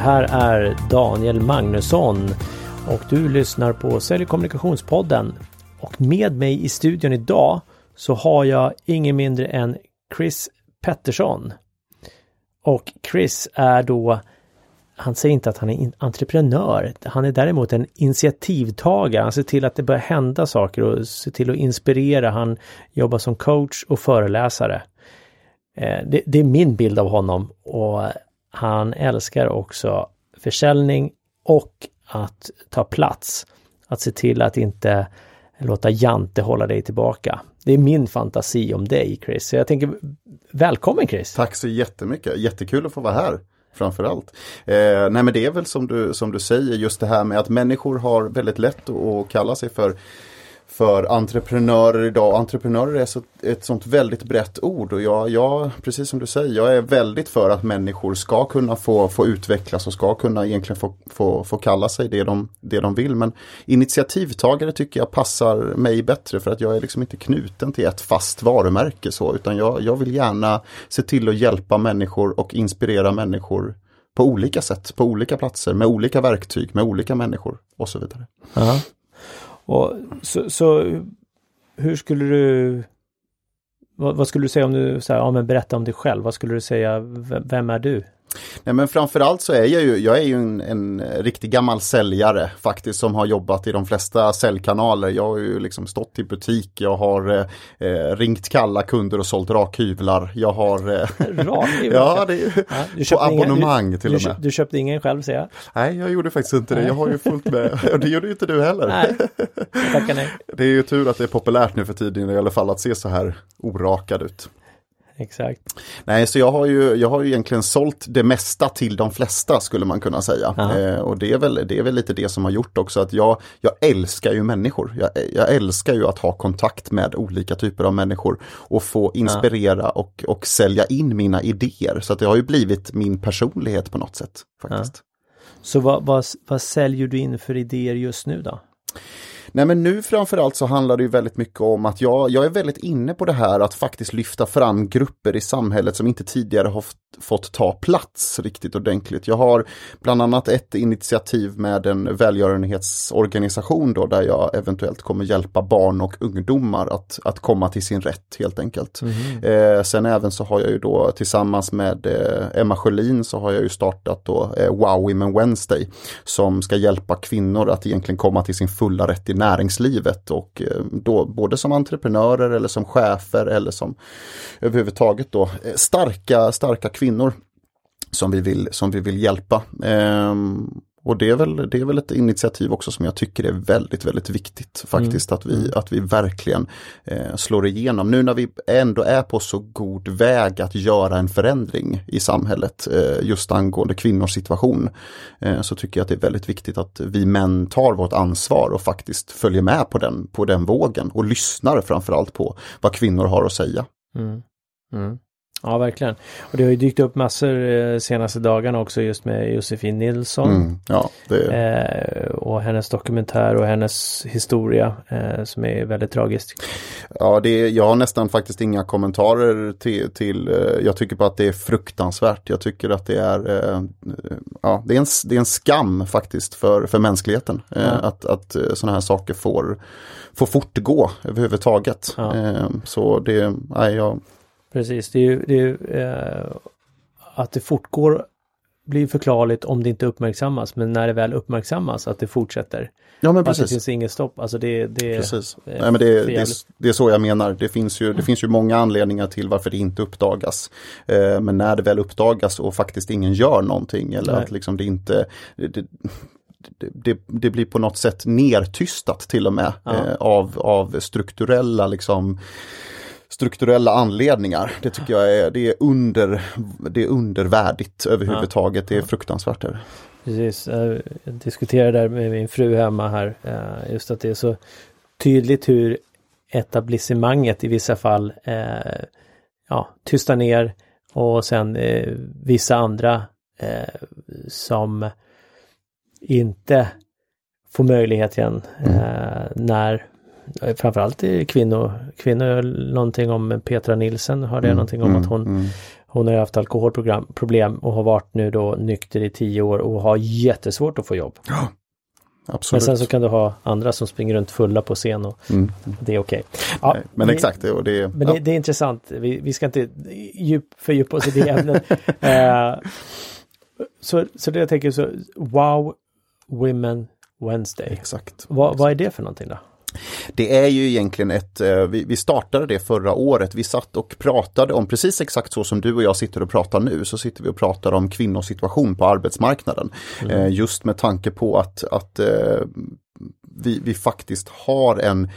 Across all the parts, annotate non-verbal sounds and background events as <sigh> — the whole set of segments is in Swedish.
Här är Daniel Magnusson och du lyssnar på Sälj kommunikationspodden. Och med mig i studion idag så har jag ingen mindre än Chris Pettersson. Och Chris är då, han säger inte att han är entreprenör, han är däremot en initiativtagare. Han ser till att det börjar hända saker och ser till att inspirera. Han jobbar som coach och föreläsare. Eh, det, det är min bild av honom och han älskar också försäljning och att ta plats. Att se till att inte låta Jante hålla dig tillbaka. Det är min fantasi om dig Chris. Så jag tänker, välkommen Chris! Tack så jättemycket, jättekul att få vara här framförallt. Eh, nej men det är väl som du, som du säger, just det här med att människor har väldigt lätt att kalla sig för för entreprenörer idag. Entreprenörer är så, ett sånt väldigt brett ord och jag, jag, precis som du säger, jag är väldigt för att människor ska kunna få, få utvecklas och ska kunna egentligen få, få, få kalla sig det de, det de vill. Men initiativtagare tycker jag passar mig bättre för att jag är liksom inte knuten till ett fast varumärke så, utan jag, jag vill gärna se till att hjälpa människor och inspirera människor på olika sätt, på olika platser, med olika verktyg, med olika människor och så vidare. Aha. Och så, så hur skulle du vad, vad, skulle du säga om du, så här, ja men berätta om dig själv, vad skulle du säga, vem är du? Nej men framförallt så är jag ju, jag är ju en, en, riktig gammal säljare faktiskt som har jobbat i de flesta säljkanaler. Jag har ju liksom stått i butik, jag har eh, ringt kalla kunder och sålt rakhyvlar. Jag har... Eh, <laughs> rakhyvlar? ja, det är ja, på abonnemang ingen, till du, och med. Du köpte ingen själv ser jag? Nej, jag gjorde faktiskt inte det. Jag har ju fullt med, <laughs> och det gjorde ju inte du heller. Nej, tackar nej. <laughs> Det är ju tur att det är populärt nu för tiden i alla fall att se så här orakad ut. Exakt. Nej, så jag har ju, jag har ju egentligen sålt det mesta till de flesta skulle man kunna säga. Eh, och det är, väl, det är väl lite det som har gjort också att jag, jag älskar ju människor. Jag, jag älskar ju att ha kontakt med olika typer av människor och få inspirera ja. och, och sälja in mina idéer. Så att det har ju blivit min personlighet på något sätt. faktiskt. Ja. Så vad, vad, vad säljer du in för idéer just nu då? Nej men nu framförallt så handlar det ju väldigt mycket om att jag, jag är väldigt inne på det här att faktiskt lyfta fram grupper i samhället som inte tidigare har fått ta plats riktigt ordentligt. Jag har bland annat ett initiativ med en välgörenhetsorganisation då där jag eventuellt kommer hjälpa barn och ungdomar att, att komma till sin rätt helt enkelt. Mm. Eh, sen även så har jag ju då tillsammans med eh, Emma Sjölin så har jag ju startat då eh, Wow Women Wednesday som ska hjälpa kvinnor att egentligen komma till sin fulla rätt i näringslivet och eh, då både som entreprenörer eller som chefer eller som överhuvudtaget då eh, starka, starka kvinnor som vi vill, som vi vill hjälpa. Ehm, och det är, väl, det är väl ett initiativ också som jag tycker är väldigt, väldigt viktigt faktiskt. Mm. Att, vi, mm. att vi verkligen eh, slår igenom. Nu när vi ändå är på så god väg att göra en förändring i samhället eh, just angående kvinnors situation. Eh, så tycker jag att det är väldigt viktigt att vi män tar vårt ansvar och faktiskt följer med på den, på den vågen och lyssnar framförallt på vad kvinnor har att säga. Mm. Mm. Ja, verkligen. Och det har ju dykt upp massor eh, senaste dagarna också just med Josefin Nilsson. Mm, ja, eh, och hennes dokumentär och hennes historia eh, som är väldigt tragisk. Ja, det är, jag har nästan faktiskt inga kommentarer till, till eh, jag tycker bara att det är fruktansvärt. Jag tycker att det är, eh, ja, det är, en, det är en skam faktiskt för, för mänskligheten. Eh, ja. Att, att sådana här saker får, får fortgå överhuvudtaget. Ja. så det, nej, jag Precis, det är ju, det är ju eh, att det fortgår blir förklarligt om det inte uppmärksammas men när det väl uppmärksammas att det fortsätter. Ja men precis. Att det finns inget stopp. Alltså det, det, precis. Eh, Nej, men det, det, det, är så jag menar. Det finns, ju, det finns ju många anledningar till varför det inte uppdagas. Eh, men när det väl uppdagas och faktiskt ingen gör någonting eller Nej. att liksom det inte det, det, det, blir på något sätt nertystat till och med ja. eh, av, av strukturella liksom strukturella anledningar. Det tycker jag är, det är, under, det är undervärdigt överhuvudtaget. Det är fruktansvärt. Är Precis, jag diskuterade där med min fru hemma här. Eh, just att det är så tydligt hur etablissemanget i vissa fall eh, ja, tystar ner och sen eh, vissa andra som inte får möjlighet igen mm. när framförallt kvinnor, kvinnor, någonting om Petra Nilsen hörde jag mm. någonting om att hon mm. Hon har haft alkoholproblem och har varit nu då nykter i tio år och har jättesvårt att få jobb. Ja, absolut. Men sen så kan du ha andra som springer runt fulla på scen och mm. det är okej. Okay. Ja, men det, exakt. Det, det, men ja. det, det, är intressant. Vi, vi ska inte djup, fördjupa oss i det ämnet. uh, <laughs> så, så det jag tänker så, Wow Women Wednesday. Exakt. Va, vad är det för någonting då? Det är ju egentligen ett, eh, vi, startade det förra året, vi satt och pratade om precis exakt så som du och jag sitter och pratar nu, så sitter vi och pratar om kvinnors situation på arbetsmarknaden. Mm. Eh, just med tanke på att, att eh, vi, vi faktiskt har en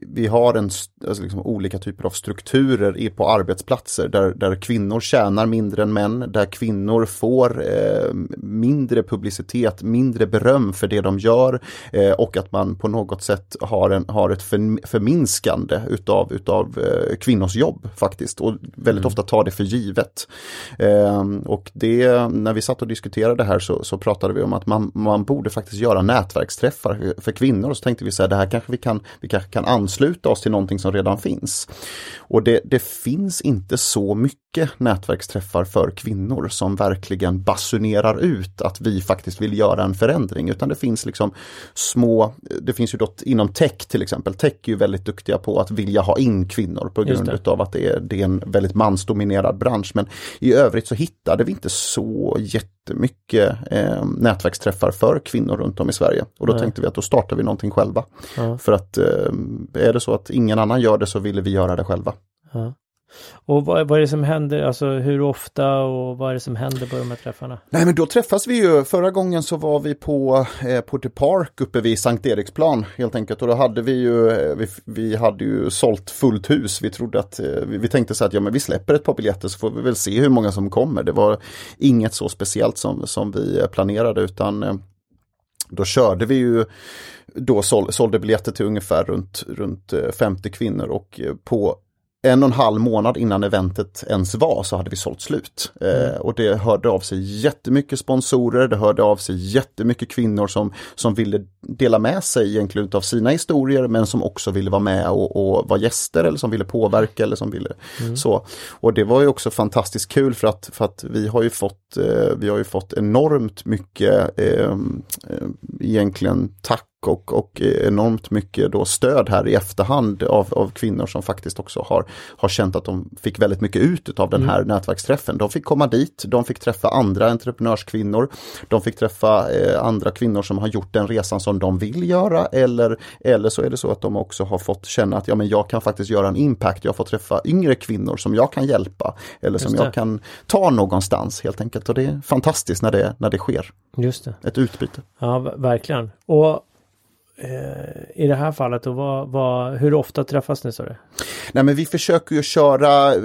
vi har en, alltså liksom olika typer av strukturer på arbetsplatser där, där kvinnor tjänar mindre än män, där kvinnor får eh, mindre publicitet, mindre beröm för det de gör eh, och att man på något sätt har, en, har ett för, förminskande utav, utav eh, kvinnors jobb faktiskt och väldigt mm. ofta tar det för givet. Eh, och det, när vi satt och diskuterade det här så, så pratade vi om att man, man borde faktiskt göra nätverksträffar för kvinnor och så tänkte vi så här, det här kanske vi kan, vi kanske kan ansluta oss till någonting som redan finns. Och det, det finns inte så mycket nätverksträffar för kvinnor som verkligen basunerar ut att vi faktiskt vill göra en förändring, utan det finns liksom små, det finns ju då inom tech till exempel, tech är ju väldigt duktiga på att vilja ha in kvinnor på grund av att det är, det är en väldigt mansdominerad bransch, men i övrigt så hittade vi inte så jättemycket eh, nätverksträffar för kvinnor runt om i Sverige. Och då Nej. tänkte vi att då startar vi någonting själva. Ja. För att eh, är det så att ingen annan gör det så ville vi göra det själva. Ja. Och vad, vad, är det som händer, alltså hur ofta och vad är det som händer på de här träffarna? Nej men då träffas vi ju, förra gången så var vi på eh, Porter Park uppe vid Sankt Eriksplan helt enkelt och då hade vi ju, eh, vi, vi hade ju sålt fullt hus. Vi trodde att, eh, vi, vi, tänkte så att ja men vi släpper ett par biljetter så får vi väl se hur många som kommer. Det var inget så speciellt som, som vi planerade utan eh, då körde vi ju då sålde biljetter till ungefär runt, runt eh, 50 kvinnor och eh, på en och en halv månad innan eventet ens var så hade vi sålt slut. Eh, mm. Eh, och det hörde av sig jättemycket sponsorer, det hörde av sig jättemycket kvinnor som, som ville dela med sig egentligen av sina historier men som också ville vara med och, och vara gäster eller som ville påverka eller som ville mm. så. Och det var ju också fantastiskt kul för att, för att vi har ju fått, eh, vi har ju fått enormt mycket eh, eh egentligen tack och, och enormt mycket då stöd här i efterhand av, av kvinnor som faktiskt också har, har känt att de fick väldigt mycket ut av den här mm. nätverksträffen. De fick komma dit, de fick träffa andra entreprenörskvinnor, de fick träffa eh, andra kvinnor som har gjort den resan som de vill göra eller, eller så är det så att de också har fått känna att ja, men jag kan faktiskt göra en impact, jag får träffa yngre kvinnor som jag kan hjälpa eller som jag kan ta någonstans helt enkelt. Och det är fantastiskt när det, när det sker. Just det. Ett utbyte. Ja, verkligen. Och i det här fallet och vad, vad, hur ofta träffas ni du? Nej men vi försöker ju köra, eh,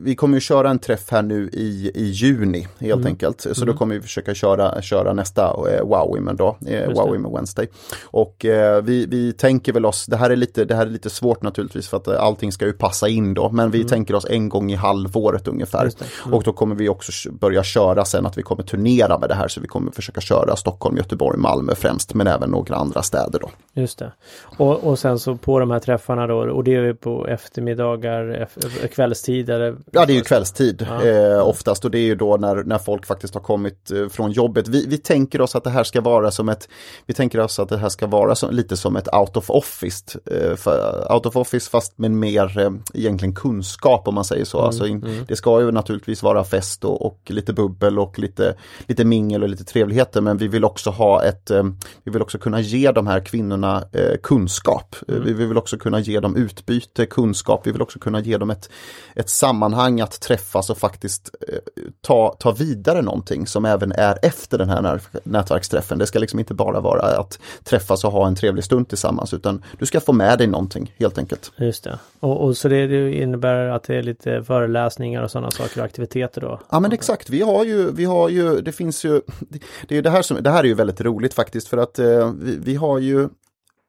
vi kommer ju köra en träff här nu i, i juni helt mm. enkelt. Så mm. då kommer vi försöka köra, köra nästa eh, Wow Women då, eh, Wow Women Wednesday. Och eh, vi, vi tänker väl oss, det här, är lite, det här är lite svårt naturligtvis för att eh, allting ska ju passa in då, men vi mm. tänker oss en gång i halvåret ungefär. Mm. Och då kommer vi också börja köra sen att vi kommer turnera med det här så vi kommer försöka köra Stockholm, Göteborg, Malmö främst, men även några andra städer då. Just det. Och, och sen så på de här träffarna då, och det är på eftermiddagar, kvällstid eller? Ja, det är ju kvällstid ja. eh, oftast och det är ju då när, när folk faktiskt har kommit eh, från jobbet. Vi, vi tänker oss att det här ska vara som ett, vi tänker oss att det här ska vara som, lite som ett out of office, eh, för, out of office fast med mer eh, egentligen kunskap om man säger så. Mm, alltså in, mm. Det ska ju naturligtvis vara fest och, och, lite bubbel och lite, lite mingel och lite trevligheter men vi vill också ha ett, eh, vi vill också kunna ge de här kvinnorna kvinnorna eh, kunskap. Mm. Vi vill också kunna ge dem utbyte, kunskap, vi vill också kunna ge dem ett, ett sammanhang att träffas och faktiskt eh, ta, ta vidare någonting som även är efter den här nätverksträffen. Det ska liksom inte bara vara att träffas och ha en trevlig stund tillsammans utan du ska få med dig någonting helt enkelt. Just det. Och, och så det innebär att det är lite föreläsningar och sådana saker och aktiviteter då? Ja men exakt, vi har ju, vi har ju, det finns ju, <laughs> det, är det, här som, det här är ju väldigt roligt faktiskt för att eh, vi, vi har ju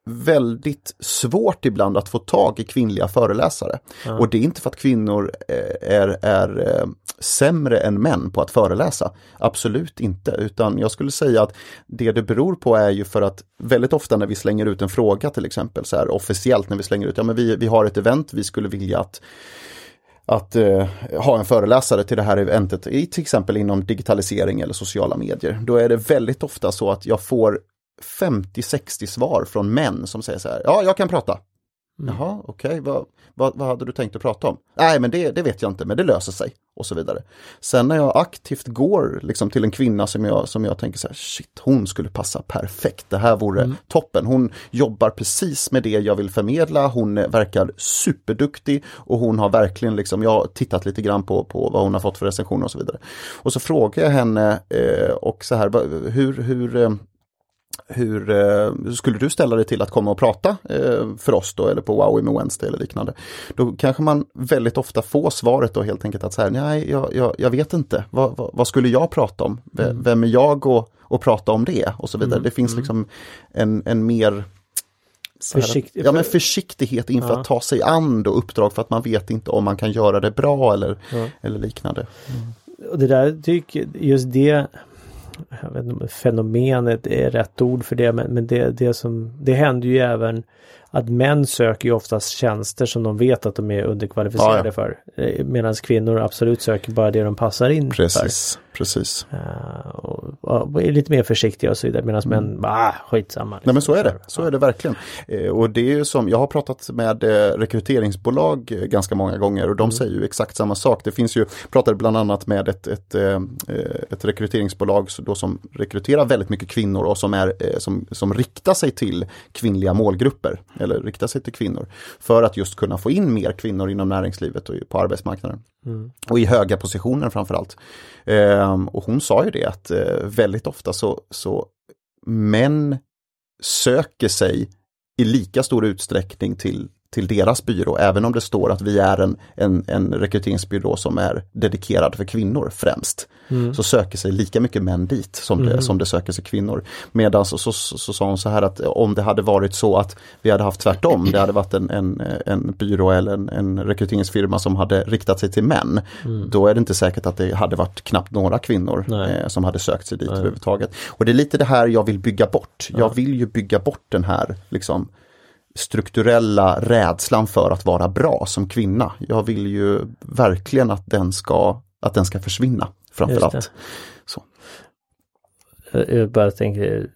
väldigt svårt ibland att få tag i kvinnliga föreläsare. Ja. Och det är inte för att kvinnor eh, är, är eh, sämre än män på att föreläsa. Absolut inte, utan jag skulle säga att det det beror på är ju för att väldigt ofta när vi slänger ut en fråga till exempel, så här officiellt när vi slänger ut, ja men vi, vi har ett event, vi skulle vilja att att eh, ha en föreläsare till det här eventet, till exempel inom digitalisering eller sociala medier. Då är det väldigt ofta så att jag får 50-60 svar från män som säger så här, ja jag kan prata. Mm. Jaha, okej, okay. vad, vad, vad, hade du tänkt att prata om? Nej, men det, det, vet jag inte, men det löser sig. Och så vidare. Sen när jag aktivt går liksom, till en kvinna som jag, som jag tänker så här, shit, hon skulle passa perfekt. Det här vore mm. toppen. Hon jobbar precis med det jag vill förmedla. Hon verkar superduktig och hon har verkligen, liksom, jag har tittat lite grann på, på vad hon har fått för recensioner och så vidare. Och så frågar jag henne eh, och så här, hur, hur eh, hur eh, skulle du ställa dig till att komma och prata eh, för oss då eller på Wowie med Wednesday eller liknande? Då kanske man väldigt ofta får svaret då helt enkelt att så här, nej jag, jag, jag vet inte, vad, vad, vad, skulle jag prata om? V mm. Vem är jag och, och prata om det? Och så vidare. Mm. Det finns mm. liksom en, en mer Försikt ja, men försiktighet inför ja. att ta sig an då uppdrag för att man vet inte om man kan göra det bra eller, ja. eller liknande. Mm. Och det där tycker just det jag vet inte om fenomenet är rätt ord för det, men, men det, det, som, det händer ju även att män söker ju oftast tjänster som de vet att de är underkvalificerade ja, ja. för. Eh, Medan kvinnor absolut söker bara det de passar in Precis. för. Precis. Uh, och, och, är lite mer försiktiga och så vidare medan mm. män, bara skitsamma. Liksom. Nej men så är det, så är det verkligen. Eh, och det är ju som, jag har pratat med rekryteringsbolag ganska många gånger och de mm. säger ju exakt samma sak. Det finns ju, pratade bland annat med ett, ett, ett rekryteringsbolag då som rekryterar väldigt mycket kvinnor och som, är, som, som riktar sig till kvinnliga målgrupper eller riktar sig till kvinnor för att just kunna få in mer kvinnor inom näringslivet och på arbetsmarknaden. Mm. Och i höga positioner framförallt. Eh, och hon sa ju det att eh, väldigt ofta så, så män söker sig i lika stor utsträckning till till deras byrå, även om det står att vi är en, en, en rekryteringsbyrå som är dedikerad för kvinnor främst. Mm. Så söker sig lika mycket män dit som det, mm. som det söker sig kvinnor. Medan så, så, så, så, sa hon så här att om det hade varit så att vi hade haft tvärtom, det hade varit en, en, en byrå eller en, en rekryteringsfirma som hade riktat sig till män. Mm. Då är det inte säkert att det hade varit knappt några kvinnor eh, som hade sökt sig dit Nej. överhuvudtaget. Och det är lite det här jag vill bygga bort. Ja. Jag vill ju bygga bort den här liksom strukturella rädslan för att vara bra som kvinna. Jag vill ju verkligen att den ska, att den ska försvinna framförallt. Så. Jag bara tänker,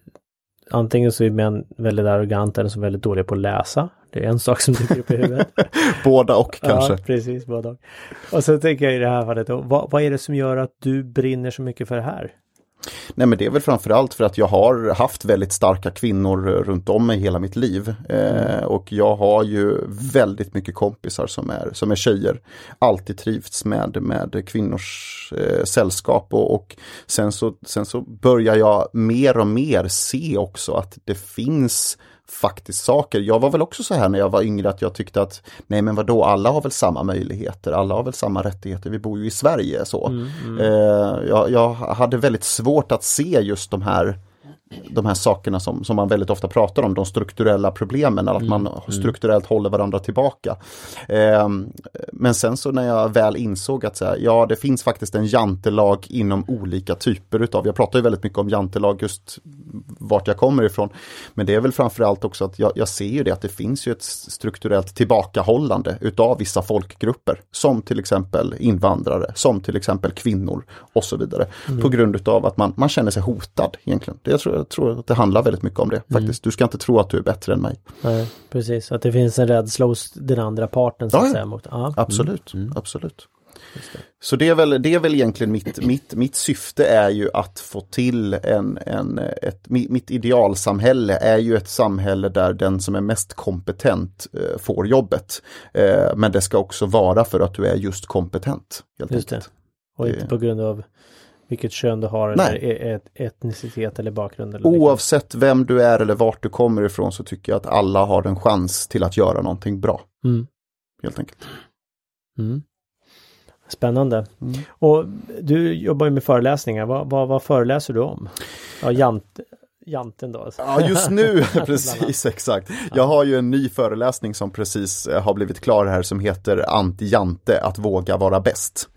antingen så är män väldigt arroganta eller så väldigt dåliga på att läsa. Det är en sak som dyker upp i huvudet. <laughs> båda och kanske. Ja, precis, båda och. Och så tänker jag i det här fallet, vad, vad är det som gör att du brinner så mycket för det här? Nej men det är väl framförallt för att jag har haft väldigt starka kvinnor eh, runt om mig hela mitt liv. Eh, och jag har ju väldigt mycket kompisar som är, som är tjejer. Alltid trivts med, med kvinnors eh, sällskap och, och sen, så, sen så börjar jag mer och mer se också att det finns faktiskt saker. Jag var väl också så här när jag var yngre att jag tyckte att nej men vadå, alla har väl samma möjligheter, alla har väl samma rättigheter, vi bor ju i Sverige så. Mm, mm. Eh, jag, jag, hade väldigt svårt att se just de här de här sakerna som, som man väldigt ofta pratar om, de strukturella problemen, att mm, man mm. strukturellt håller varandra tillbaka. Eh, men sen så när jag väl insåg att så här, ja, det finns faktiskt en jantelag inom olika typer utav, jag pratar ju väldigt mycket om jantelag just vart jag kommer ifrån. Men det är väl framförallt också att jag, jag ser ju det att det finns ju ett strukturellt tillbakahållande utav vissa folkgrupper. Som till exempel invandrare, som till exempel kvinnor och så vidare. Mm. På grund utav att man, man känner sig hotad egentligen. Det, tror, jag tror att det handlar väldigt mycket om det mm. faktiskt. Du ska inte tro att du är bättre än mig. Nej, precis, att det finns en rädsla hos den andra parten så ja, säga. Mot, ja. Absolut, mm. absolut. Så det är väl, det är väl egentligen mitt, mitt, mitt syfte är ju att få till en, en, ett, mitt idealsamhälle är ju ett samhälle där den som är mest kompetent eh, får jobbet. Eh, men det ska också vara för att du är just kompetent. Helt just det. Och inte på grund av vilket kön du har Nej. eller et, etnicitet eller bakgrund. Eller Oavsett vem du är eller vart du kommer ifrån så tycker jag att alla har en chans till att göra någonting bra. Mm. Helt enkelt. Mm. Spännande. Mm. Och du jobbar ju med föreläsningar. Vad, vad, vad föreläser du om? Ja, jant, janten då. Ja, just nu, <laughs> <laughs> precis exakt. Jag har ju en ny föreläsning som precis eh, har blivit klar här som heter Anti-Jante, att våga vara bäst.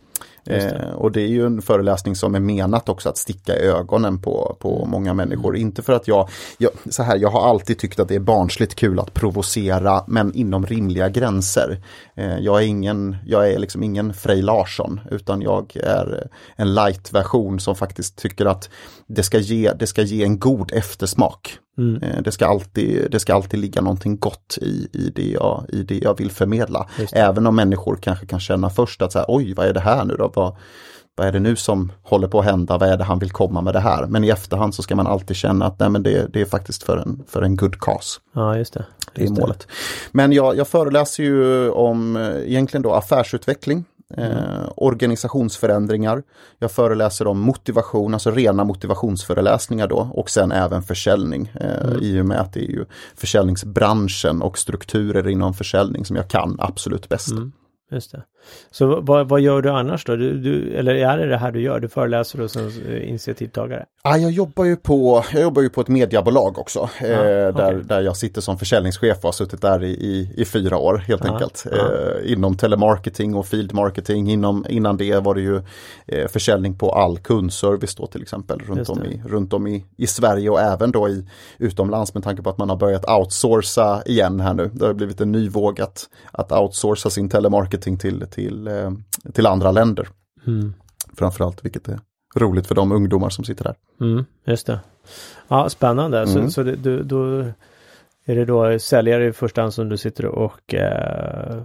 Eh, och det är ju en föreläsning som är menat också att sticka ögonen på, på många människor. Mm. Inte för att jag, jag, så här, jag har alltid tyckt att det är barnsligt kul att provocera men inom rimliga gränser. Eh, jag är ingen, jag är liksom ingen Frej Larsson utan jag är en light-version som faktiskt tycker att det ska ge, det ska ge en god eftersmak. Mm. Eh, det, ska alltid, det ska alltid ligga någonting gott i, i, det, jag, i det jag vill förmedla. Även om människor kanske kan känna först att så här, oj vad är det här nu då? Vad, vad är det nu som håller på att hända? Vad är det han vill komma med det här? Men i efterhand så ska man alltid känna att nej, men det, det är faktiskt för en, för en good cause. Ja, just det. Just det är målet. Det. Men jag, jag föreläser ju om eh, egentligen då affärsutveckling eh, organisationsförändringar. Jag föreläser om motivation, alltså rena motivationsföreläsningar då och sen även försäljning. Eh, mm. I och med att det är ju försäljningsbranschen och strukturer inom försäljning som jag kan absolut bäst. Mm. Just det. Så vad, vad gör du annars då? Du, du, eller är det det här du gör? Du föreläser och som initiativtagare? Ja, jag, jobbar ju på, jag jobbar ju på ett mediebolag också. Ja, eh, där, okay. där jag sitter som försäljningschef och har suttit där i, i, i fyra år helt ja, enkelt. Ja. Eh, inom telemarketing och field marketing. Inom, innan det var det ju eh, försäljning på all kundservice då till exempel runt om, i, runt om i, i Sverige och även då i utomlands med tanke på att man har börjat outsourca igen här nu. Det har blivit en ny våg att, att outsourca sin telemarketing till till, eh, till andra länder. Mm. Framförallt, vilket är roligt för de ungdomar som sitter där. Mm, just det. Ja, spännande. Mm. Så, så det, du, då är det då säljare i första hand som du sitter och eh,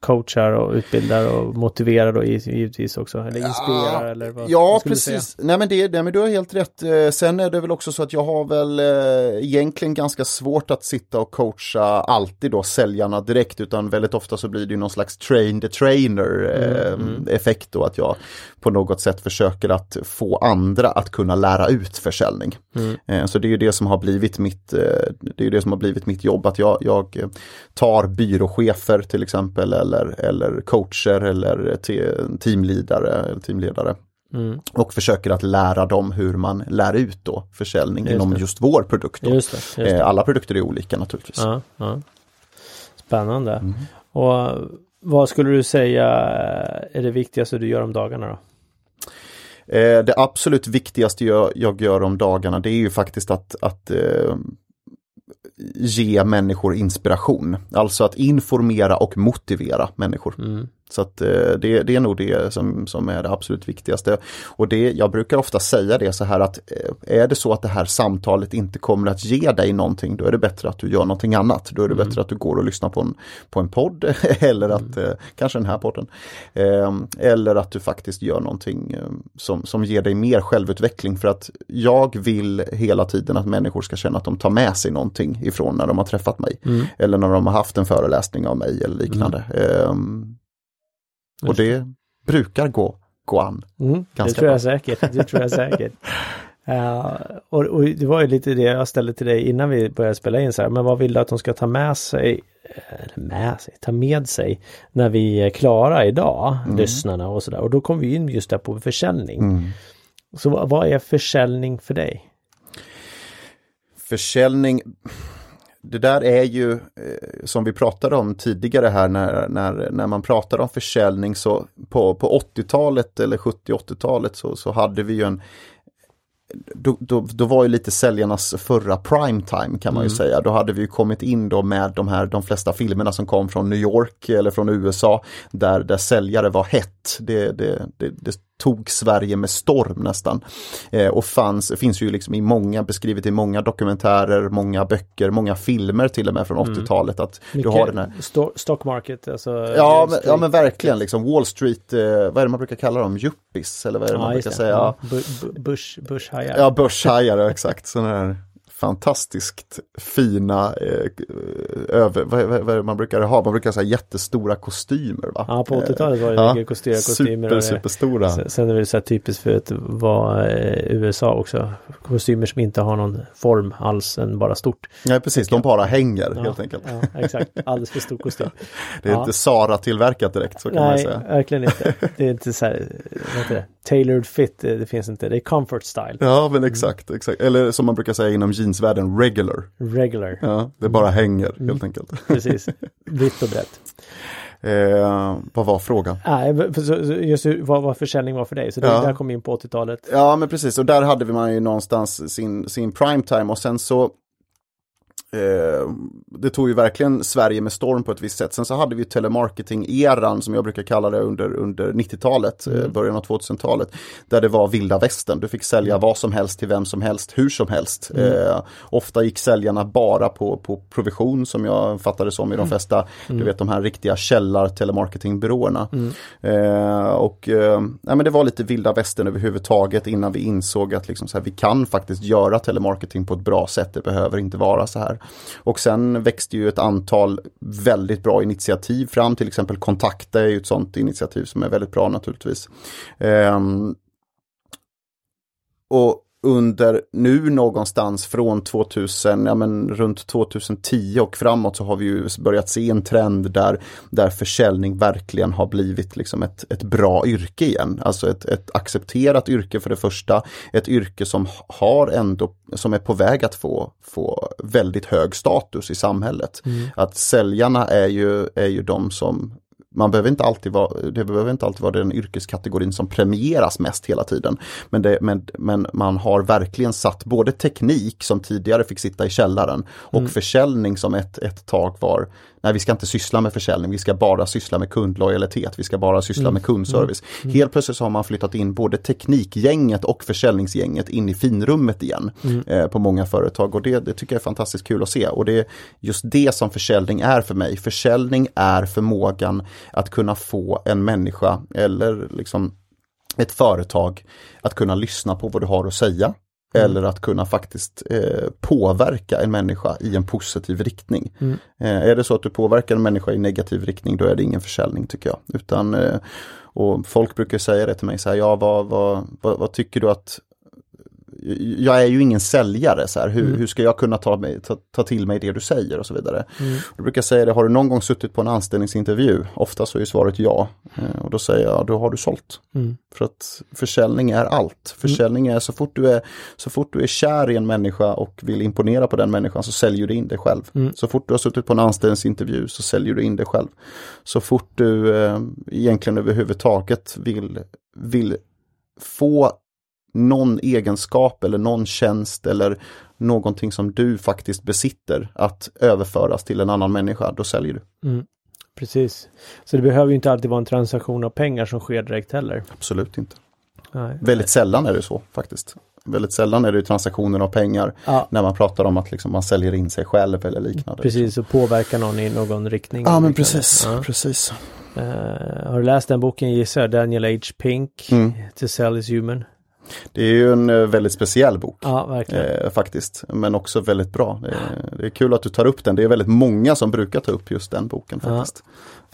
coachar och utbildar och motiverar då givetvis också, eller inspirerar ja, eller vad, Ja, vad precis. Nej men, det, nej men du har helt rätt. Eh, sen är det väl också så att jag har väl eh, egentligen ganska svårt att sitta och coacha alltid då säljarna direkt utan väldigt ofta så blir det någon slags train the trainer eh, mm, mm. effekt då att jag på något sätt försöker att få andra att kunna lära ut försäljning. Mm. Eh, så det är ju det som har blivit mitt, eh, det är det som har blivit mitt jobb att jag, jag tar byråchefer till exempel eller, eller coacher eller teamledare. Eller teamledare. Mm. Och försöker att lära dem hur man lär ut då försäljning just inom det. just vår produkt. Just det, just det. Eh, alla produkter är olika naturligtvis. Ja, ja. Spännande. Mm. Och vad skulle du säga är det viktigaste du gör om dagarna då? Eh, det absolut viktigaste jag, jag, gör om dagarna det är ju faktiskt att, att eh, ge människor inspiration. Alltså att informera och motivera människor. Mm. Så att eh, det, det, är nog det som, som är det absolut viktigaste. Och det, jag brukar ofta säga det så här att eh, är det så att det här samtalet inte kommer att ge dig någonting, då är det bättre att du gör någonting annat. Då är det mm. bättre att du går och lyssnar på en, på en podd <laughs> eller att, mm. kanske den här podden, ehm, eller att du faktiskt gör någonting som, som ger dig mer självutveckling. För att jag vill hela tiden att människor ska känna att de tar med sig någonting ifrån när de har träffat mig. Mm. Eller när de har haft en föreläsning av mig eller liknande. Och det brukar gå, gå an. Mm, det tror jag säkert. Det tror jag säkert. Uh, <laughs> och, och, det var ju lite det jag ställde till dig innan vi började spela in så här, men vad vill du att de ska ta med sig, eller med sig, ta med sig när vi är klara idag, mm. lyssnarna och sådär. Och då kom vi in just där på försäljning. Mm. Så vad, vad är försäljning för dig? Försäljning, det där är ju eh, som vi pratade om tidigare här när, när, när man pratar om försäljning så på, på 80-talet eller 70-80-talet så, så hade vi ju en då, då, då, var ju lite säljarnas förra primetime kan man ju mm. säga. Då hade vi kommit in då med de här de flesta filmerna som kom från New York eller från USA där, där säljare var hett. Det, det, det, tog Sverige med storm nästan. Eh, och fanns, finns ju liksom i många, beskrivet i många dokumentärer, många böcker, många filmer till och med från 80-talet. Att Mycket du har den här sto- stock market, alltså. Ja men, ja men verkligen liksom Wall Street, eh, vad är det man brukar kalla dem, yuppies eller vad är det man just brukar det. säga? Ja, Bushhajar. ja börshajar, exakt. Sådana här fantastiskt fina, eh, över, vad, vad, vad man brukar ha, man brukar säga jättestora kostymer va? Ja, på 80-talet var det Ja, mycket kostymer. Super, superstora. Sen- är det så här typiskt för att vara eh, USA också. Kostymer som inte har någon form alls än bara stort. Nej precis, de bara hänger Ja, helt enkelt. Ja, exakt. Alldeles för stor kostym. <laughs> Det är Ja. inte Sara-tillverkat direkt, så kan man Nej, säga. verkligen inte. <laughs> Det är inte så här, vad heter det? Tailored fit, det, finns inte. Det är comfort style. Ja men exakt, exakt. Eller som man brukar säga inom jeansvärlden, regular. Regular, Ja, det bara hänger Mm. helt enkelt. <laughs> precis. Vitt och brett. <laughs> Eh, vad var frågan? Så- så just vad, vad försäljning var för dig. Så det Ja. där kom in på 80-talet. Ja men precis, och där hade vi man ju någonstans sin, sin primetime och sen så eh, det tog ju verkligen Sverige med storm på ett visst sätt. Sen så hade vi telemarketing-eran som jag brukar kalla det under, under 90-talet, eh, början av 2000-talet. Där det var vilda västern, du fick sälja vad som helst till vem som helst, hur som helst. Eh, ofta gick säljarna bara på, på provision som jag fattade som i de flesta, du vet de här riktiga källar telemarketingbyråerna. Eh, och eh, men det var lite vilda västern överhuvudtaget innan vi insåg att liksom så här, vi kan faktiskt göra telemarketing på ett bra sätt. Det behöver inte vara så här. Och sen växte ju ett antal väldigt bra initiativ fram, till exempel Kontakta är ju ett sånt initiativ som är väldigt bra naturligtvis. Um, och under nu någonstans från 2000, ja men runt 2010 och framåt så har vi ju börjat se en trend där, där försäljning verkligen har blivit liksom ett, ett bra yrke igen. Alltså ett, ett accepterat yrke för det första, ett yrke som har ändå, som är på väg att få, få väldigt hög status i samhället. Att säljarna är ju, är ju de som man behöver inte alltid vara, det behöver inte alltid vara den yrkeskategorin som premieras mest hela tiden. Men, det, men, men man har verkligen satt både teknik som tidigare fick sitta i källaren och försäljning som ett, ett tag var, nej vi ska inte syssla med försäljning, vi ska bara syssla med kundlojalitet, vi ska bara syssla med kundservice. Helt plötsligt så har man flyttat in både teknikgänget och försäljningsgänget in i finrummet igen eh, på många företag. Och det, det tycker jag är fantastiskt kul att se. Och det är just det som försäljning är för mig. Försäljning är förmågan att kunna få en människa eller liksom ett företag att kunna lyssna på vad du har att säga. Eller att kunna faktiskt eh, påverka en människa i en positiv riktning. Eh, är det så att du påverkar en människa i negativ riktning då är det ingen försäljning tycker jag. Utan, eh, och folk brukar säga det till mig, så här, ja vad, vad, vad, vad tycker du att jag är ju ingen säljare, så här. Hur, hur ska jag kunna ta, mig, ta, ta till mig det du säger och så vidare. Jag brukar säga det, har du någon gång suttit på en anställningsintervju? Ofta så är svaret ja. Eh, Och då säger jag, då har du sålt. För att försäljning är allt. Försäljning är så fort, du är så fort du är kär i en människa och vill imponera på den människan så säljer du in dig själv. Så fort du har suttit på en anställningsintervju så säljer du in dig själv. Så fort du eh, egentligen överhuvudtaget vill, vill få någon egenskap eller någon tjänst eller någonting som du faktiskt besitter att överföras till en annan människa, då säljer du. Precis. Så det behöver ju inte alltid vara en transaktion av pengar som sker direkt heller. Absolut inte. Nej. Väldigt sällan är det så faktiskt. Väldigt sällan är det transaktioner av pengar Ja. när man pratar om att liksom man säljer in sig själv eller liknande. Precis, och påverka någon i någon riktning. Ja men precis, Ja. precis. Eh, har du läst den boken gissar jag? Daniel H. Pink, Mm. To Sell is Human. Det är ju en eh, väldigt speciell bok. Ja. Eh, faktiskt, men också väldigt bra. Det är, det är kul att du tar upp den. Det är väldigt många som brukar ta upp just den boken Ja. faktiskt.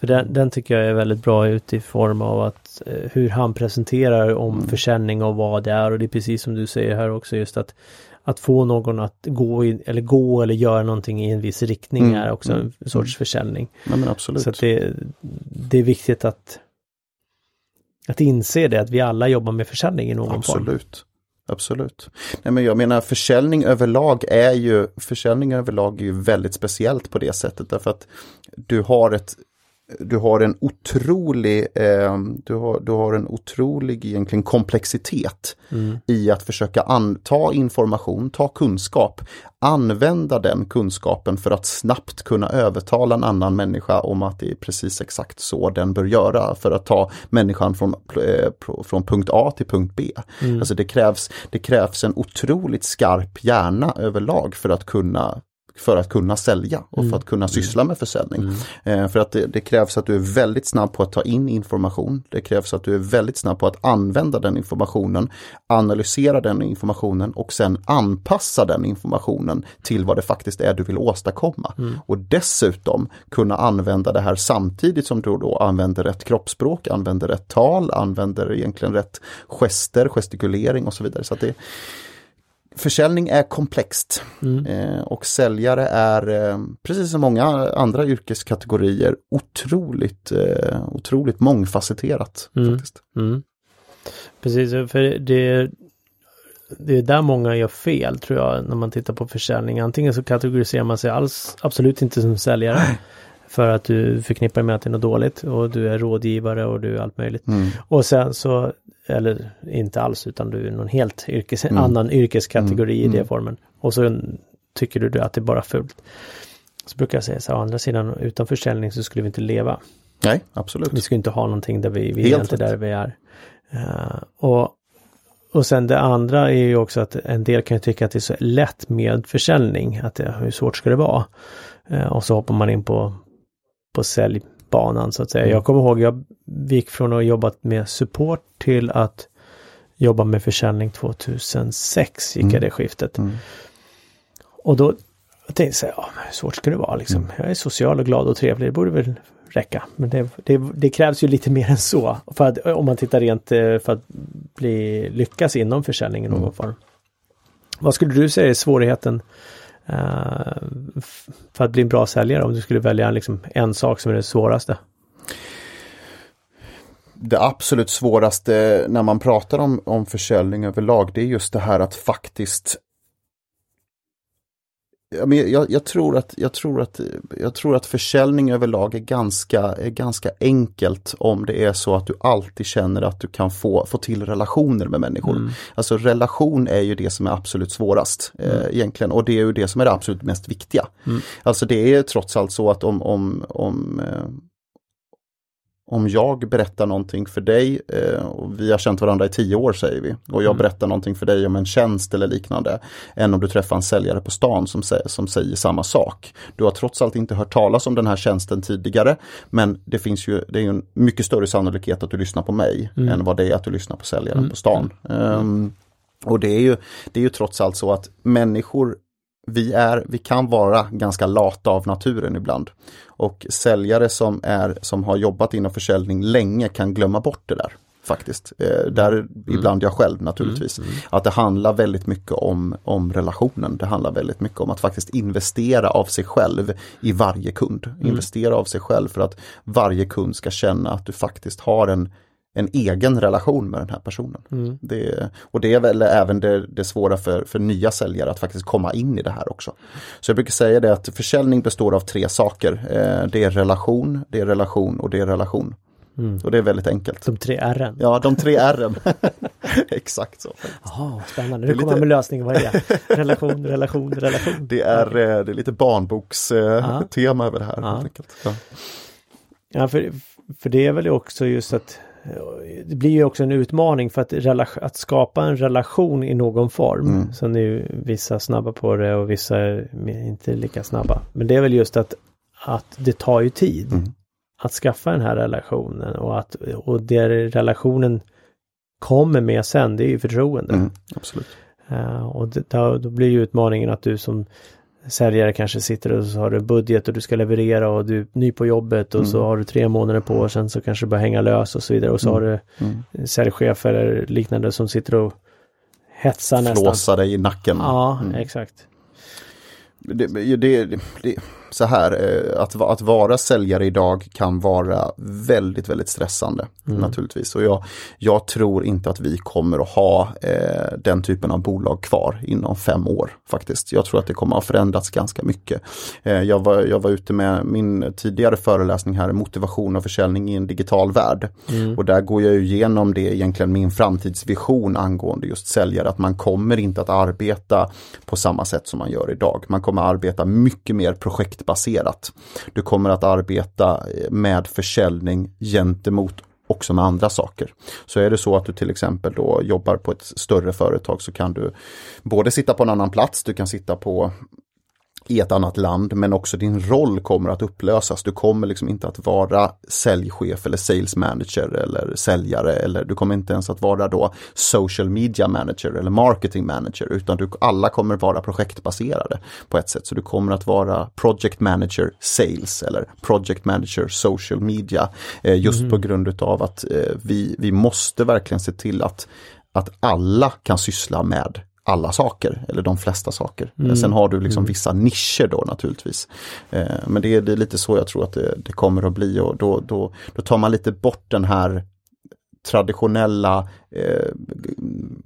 För den, den tycker jag är väldigt bra ut i form av att eh, hur han presenterar om Mm. försäljning och vad det är och det är precis som du säger här också just att att få någon att gå in, eller gå eller göra någonting i en viss riktning Mm, är också mm, en sorts försäljning. Nej, men absolut. Så det, det är viktigt att att inse det, att vi alla jobbar med försäljning i någon form. Absolut. Absolut. Nej, men jag menar försäljning överlag är ju, försäljning överlag är ju väldigt speciellt på det sättet därför att du har ett du har en otrolig, eh, du, har, du har en otrolig egentligen komplexitet Mm. i att försöka an, ta information, ta kunskap, använda den kunskapen för att snabbt kunna övertala en annan människa om att det är precis exakt så den bör göra för att ta människan från, eh, från punkt A till punkt B. Alltså det krävs, det krävs en otroligt skarp hjärna överlag för att kunna för att kunna sälja och för att kunna syssla med försäljning. Eh, för att det, det krävs att du är väldigt snabb på att ta in information. Det krävs att du är väldigt snabb på att använda den informationen, analysera den informationen och sen anpassa den informationen till vad det faktiskt är du vill åstadkomma. Och dessutom kunna använda det här samtidigt som du då använder rätt kroppsspråk, använder rätt tal, använder egentligen rätt gester, gestikulering och så vidare. Så det, Försäljning är komplext eh, och säljare är, eh, precis som många andra yrkeskategorier, otroligt, eh, otroligt mångfacetterat. faktiskt. Mm. Precis, för det, det är där många gör fel tror jag när man tittar på försäljning. Antingen så kategoriserar man sig alls absolut inte som säljare. För att du förknippar med att det är något dåligt och du är rådgivare och du är allt möjligt. Mm. Och sen så, eller inte alls utan du är någon helt yrkes, annan yrkeskategori i den formen. Och så tycker du att det är bara fult. Så brukar jag säga så här, å andra sidan utan försäljning så skulle vi inte leva. Nej, absolut. Vi ska inte ha någonting där vi, vi är inte där vi är. Eh, och, och sen det andra är ju också att en del kan ju tycka att det är så lätt med försäljning. Att det, hur svårt ska det vara? Eh, och så hoppar man in på, på säljbanan så att säga. Jag kommer ihåg, jag gick från att ha jobbat med support till att jobba med försäljning 2006 gick jag det skiftet. Och då tänkte jag så här, ja, hur svårt ska det vara liksom? Jag är social och glad och trevlig, det borde väl räcka. Men det, det, det krävs ju lite mer <laughs> än så. För att, om man tittar rent eh, för att bli, lyckas inom försäljning i någon form. Vad skulle du säga är svårigheten Eh, för att bli en bra säljare om du skulle välja liksom en sak som är det svåraste? Det absolut svåraste när man pratar om, om försäljning överlag, det är just det här att faktiskt Ja, men jag, jag, tror att, jag, tror att, jag tror att försäljning överlag är ganska, är ganska enkelt om det är så att du alltid känner att du kan få, få till relationer med människor. Alltså relation är ju det som är absolut svårast eh, egentligen och det är ju det som är det absolut mest viktiga. Alltså det är trots allt så att om, om, om eh, om jag berättar någonting för dig, eh, och vi har känt varandra i tio år säger vi, och jag berättar någonting för dig om en tjänst eller liknande, än om du träffar en säljare på stan som, säger, som säger samma sak. Du har trots allt inte hört talas om den här tjänsten tidigare, men det finns ju, det är ju en mycket större sannolikhet att du lyssnar på mig än vad det är att du lyssnar på säljaren på stan. Ehm, och det är, ju, det är ju trots allt så att människor vi, är, vi kan vara ganska lata av naturen ibland. Och säljare som, är, som har jobbat inom försäljning länge kan glömma bort det där. Faktiskt. Eh, där ibland jag själv naturligtvis. Att det handlar väldigt mycket om, om relationen. Det handlar väldigt mycket om att faktiskt investera av sig själv i varje kund. Investera av sig själv för att varje kund ska känna att du faktiskt har en en egen relation med den här personen. Det, och det är väl även det, det svåra för, för nya säljare att faktiskt komma in i det här också. Så jag brukar säga det att försäljning består av tre saker. Eh, det är relation, det är relation och det är relation. Och det är väldigt enkelt. De tre R'n. Ja, de tre R'n. <laughs> Exakt så. Jaha, spännande. Nu kommer lite- med lösningen. Vad är det? relation, relation, relation. Det är, eh, det är lite barnbokstema över det här. Ja. Ja. För, för det är väl också just att det blir ju också en utmaning för att, att skapa en relation i någon form. Mm. Sen är ju vissa snabba på det och vissa är inte lika snabba. Men det är väl just att, att det tar ju tid Mm. att skaffa den här relationen och att och det relationen kommer med sen, det är ju förtroende. Mm, absolut. Eh, och det, då, då blir ju utmaningen att du som säljare kanske sitter och så har du budget och du ska leverera och du är ny på jobbet och så har du tre månader på och sen så kanske det börjar hänga lös och så vidare och så har du Mm. säljchefer eller liknande som sitter och hetsar nästan. Flåsa dig i nacken. Ja, exakt. Det, det, det, det, så här, eh, att, att vara säljare idag kan vara väldigt, väldigt stressande mm. naturligtvis. Och jag, jag tror inte att vi kommer att ha eh, den typen av bolag kvar inom fem år faktiskt. Jag tror att det kommer att ha förändrats ganska mycket. Eh, jag, var, jag var ute med min tidigare föreläsning här, motivation och försäljning i en digital värld. Mm. Och där går jag igenom det egentligen min framtidsvision angående just säljare, att man kommer inte att arbeta på samma sätt som man gör idag. Man kommer att arbeta mycket mer projektbaserat. Du kommer att arbeta eh, med försäljning gentemot också med andra saker. Så är det så att du till exempel då jobbar på ett större företag så kan du både sitta på en annan plats, du kan sitta på i ett annat land men också din roll kommer att upplösas. Du kommer liksom inte att vara säljchef eller sales manager eller säljare eller du kommer inte ens att vara då social media manager eller marketing manager utan du, alla kommer vara projektbaserade på ett sätt. Så du kommer att vara project manager sales eller project manager social media eh, just mm. på grund utav att eh, vi, vi måste verkligen se till att att alla kan syssla med alla saker, eller de flesta saker. Mm. Sen har du liksom mm. vissa nischer då naturligtvis. Eh, men det är, det är, lite så jag tror att det, det, kommer att bli och då, då, då tar man lite bort den här traditionella eh,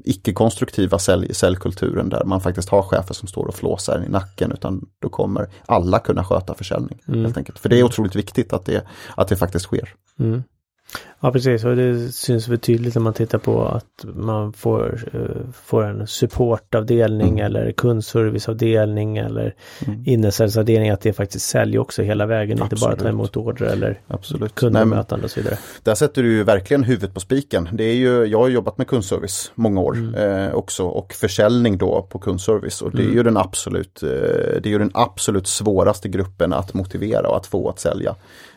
icke-konstruktiva sälj, säljkulturen där man faktiskt har chefer som står och flåsar i nacken utan då kommer alla kunna sköta försäljning. Mm. helt enkelt. För det är otroligt viktigt att det, att det faktiskt sker. Mm. Ja precis och det syns väl tydligt när man tittar på att man får, uh, får en supportavdelning mm. eller kundserviceavdelning eller mm. innesäljsavdelning att det faktiskt säljer också hela vägen, Absolut. inte bara ta emot order eller Absolut. kundbemötande och så vidare. Där sätter du ju verkligen huvudet på spiken. Det är ju, jag har jobbat med kundservice många år mm. eh, också och försäljning då på kundservice och det är mm. ju den absolut, eh, det är ju den absolut svåraste gruppen att motivera och att få att sälja.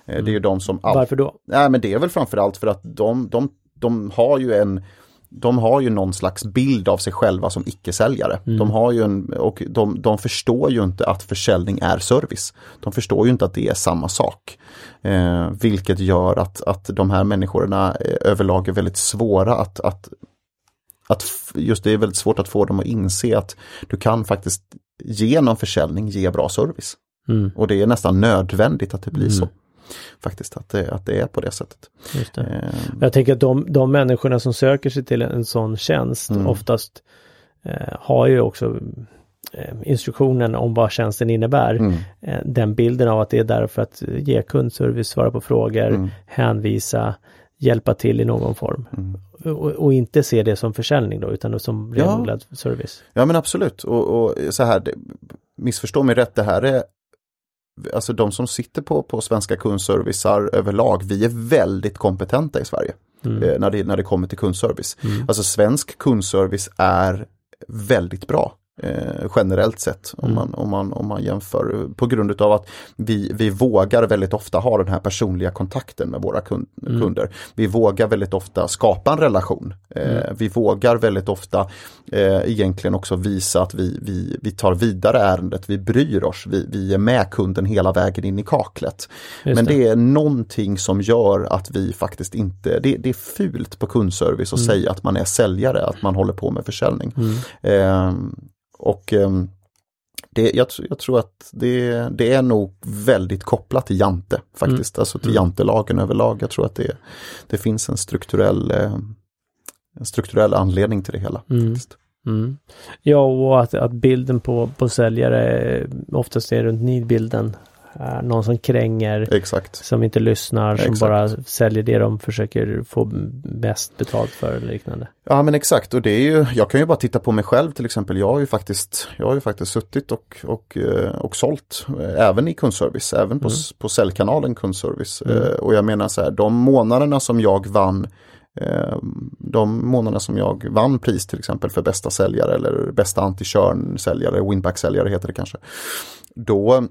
Mm. Det är ju de som... All... Varför då? Nej men det är väl framförallt för att de, de, de har ju en de har ju någon slags bild av sig själva som icke-säljare. Mm. De har ju en, och de, de förstår ju inte att försäljning är service. De förstår ju inte att det är samma sak. Eh, vilket gör att, att de här människorna eh, överlag är väldigt svåra att, att, att just det är väldigt svårt att få dem att inse att du kan faktiskt genom försäljning ge bra service. Mm. Och det är nästan nödvändigt att det blir mm. så faktiskt att det, att det är på det sättet. Det. Eh. Jag tänker att de, de människorna som söker sig till en sån tjänst mm. oftast eh, har ju också eh, instruktionen om vad tjänsten innebär. Mm. Eh, den bilden av att det är där för att ge kundservice, svara på frågor, mm. hänvisa, hjälpa till i någon form. Mm. Och, och, inte se det som försäljning då utan som renodlad ja. service. Ja men absolut och, och så här, det, missförstå mig rätt, det här är alltså de som sitter på, på svenska kundservicar överlag, vi är väldigt kompetenta i Sverige. Mm. Eh, när, det, när det kommer till kundservice. Mm. Alltså svensk kundservice är väldigt bra eh, generellt sett om, mm. man, om, man, om man jämför på grund utav att vi, vi vågar väldigt ofta ha den här personliga kontakten med våra kund, mm. kunder. Vi vågar väldigt ofta skapa en relation. Eh, mm. Vi vågar väldigt ofta eh, egentligen också visa att vi, vi, vi tar vidare ärendet, vi bryr oss, vi, vi är med kunden hela vägen in i kaklet. Just Men det. det. är någonting som gör att vi faktiskt inte, det, det är fult på kundservice att mm. säga att man är säljare, att man håller på med försäljning. Eh, och ehm, det, jag, jag, tror att det, det, är nog väldigt kopplat till Jante faktiskt, mm. alltså till mm. Jantelagen överlag. Jag tror att det, det finns en strukturell, eh, en strukturell anledning till det hela. Mm. Mm. Ja, och att, att bilden på, på säljare oftast är runt nidbilden någon som kränger, Exakt. som inte lyssnar, som exakt. bara säljer det de försöker få bäst betalt för eller liknande. Ja men exakt och det är ju, jag kan ju bara titta på mig själv till exempel. Jag har ju faktiskt, jag har ju faktiskt suttit och, och, eh, och sålt eh, även i kundservice, även på, mm. på säljkanalen kundservice. Mm. Och jag menar så här, de månaderna som jag vann de månaderna som jag vann pris till exempel för bästa säljare eller bästa anti-churn-säljare, winback-säljare heter det kanske. Då,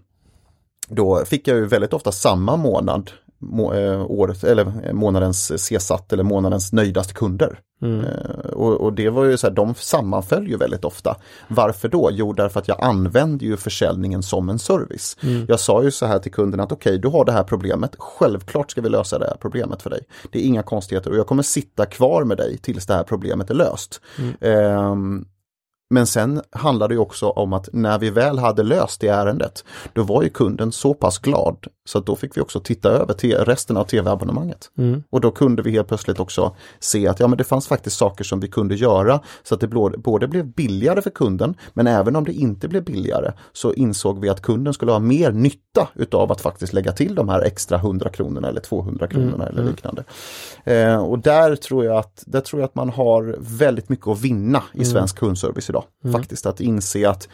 då fick jag ju väldigt ofta samma månad må, eh, året, eller månadens CSAT eller månadens nöjdaste kunder. Mm. Eh, och, och, det var ju så här, de sammanföll ju väldigt ofta. Varför då? Jo, därför att jag använde ju försäljningen som en service. Mm. Jag sa ju så här till kunden att okej, okay, du har det här problemet. Självklart ska vi lösa det här problemet för dig. Det är inga konstigheter och jag kommer sitta kvar med dig tills det här problemet är löst. Mm. Eh, Men sen handlar det också om att när vi väl hade löst det ärendet, då var ju kunden så pass glad så att då fick vi också titta över till resten av tv-abonnemanget. Mm. Och då kunde vi helt plötsligt också se att ja, men det fanns faktiskt saker som vi kunde göra så att det både blev billigare för kunden, men även om det inte blev billigare så insåg vi att kunden skulle ha mer nytta utav att faktiskt lägga till de här extra 100 kronorna eller 200 kronorna Mm, eller mm. liknande. Eh, och där tror, jag att, där tror jag att man har väldigt mycket att vinna i Mm. svensk kundservice idag. Faktiskt att inse att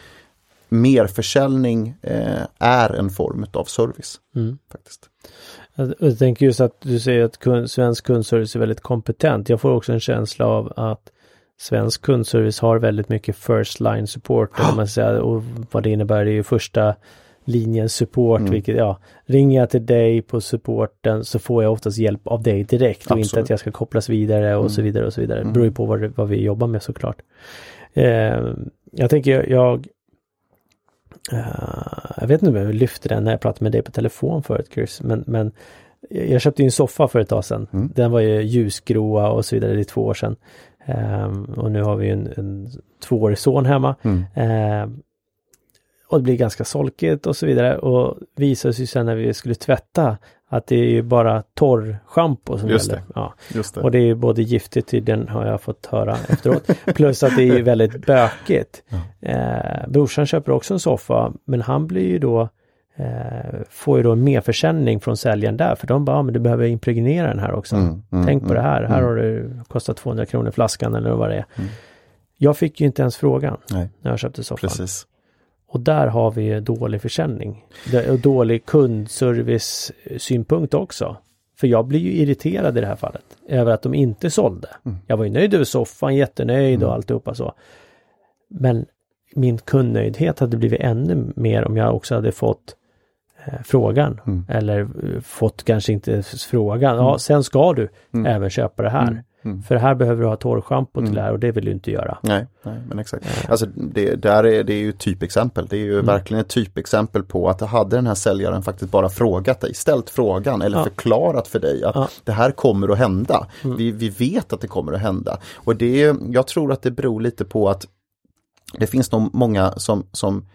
merförsäljning eh, är en form av service. Mm. Faktiskt. Jag, tänker just att du säger att kund, svensk kundservice är väldigt kompetent. Jag får också en känsla av att svensk kundservice har väldigt mycket first line support. Om man säger, och vad det innebär det är ju första linjens support, Mm. vilket ja, ringer jag till dig på supporten så får jag oftast hjälp av dig direkt och inte Absolut. att jag ska kopplas vidare och Mm. så vidare och så vidare. Det Mm. beror ju på vad, vad vi jobbar med såklart. Eh, jag tänker jag eh, jag vet inte om jag lyfte den när jag pratade med dig på telefon förut Chris, men, men jag köpte ju en soffa för ett tag sedan. Mm. Den var ju ljusgråa och så vidare, det är två år sedan. Ehm, och nu har vi en, en tvåårig son hemma. Mm. Och det blir ganska solkigt och så vidare. Och visade sig sen när vi skulle tvätta att det är ju bara torrschampo som Just gäller. det. Ja. Just det. Och det är ju både giftigt tydligen har jag fått höra efteråt. Plus att det är väldigt <laughs> bökigt. Eh, brorsan köper också en soffa men han blir ju då eh, får ju då en merförsäljning från säljaren där för de bara, ja, men du behöver impregnera den här också. Mm, mm, Tänk på mm, det här, här mm. har det kostat 200 kronor flaskan eller vad det är. Mm. Jag fick ju inte ens frågan Nej, när jag köpte soffan. precis. Och där har vi dålig försäljning. Och dålig kundservice-synpunkt också. För jag blir ju irriterad i det här fallet över att de inte sålde. Mm. Jag var ju nöjd över soffan, jättenöjd och Mm. alltihopa så. Men min kundnöjdhet hade blivit ännu mer om jag också hade fått eh, frågan. Mm. Eller eh, fått kanske inte frågan. Ja, sen ska du Mm. även köpa det här. Mm. För här behöver du ha torrschampo till Mm. det här och det vill du inte göra. Nej, nej, men exakt. Alltså det, där är, det är ju typexempel. Det är ju Mm. verkligen ett typexempel på att hade den här säljaren faktiskt bara frågat dig, ställt frågan eller Ja. förklarat för dig att Ja. det här kommer att hända. Mm. Vi, vi vet att det kommer att hända. Och det, är- jag tror att det beror lite på att det finns nog många som, som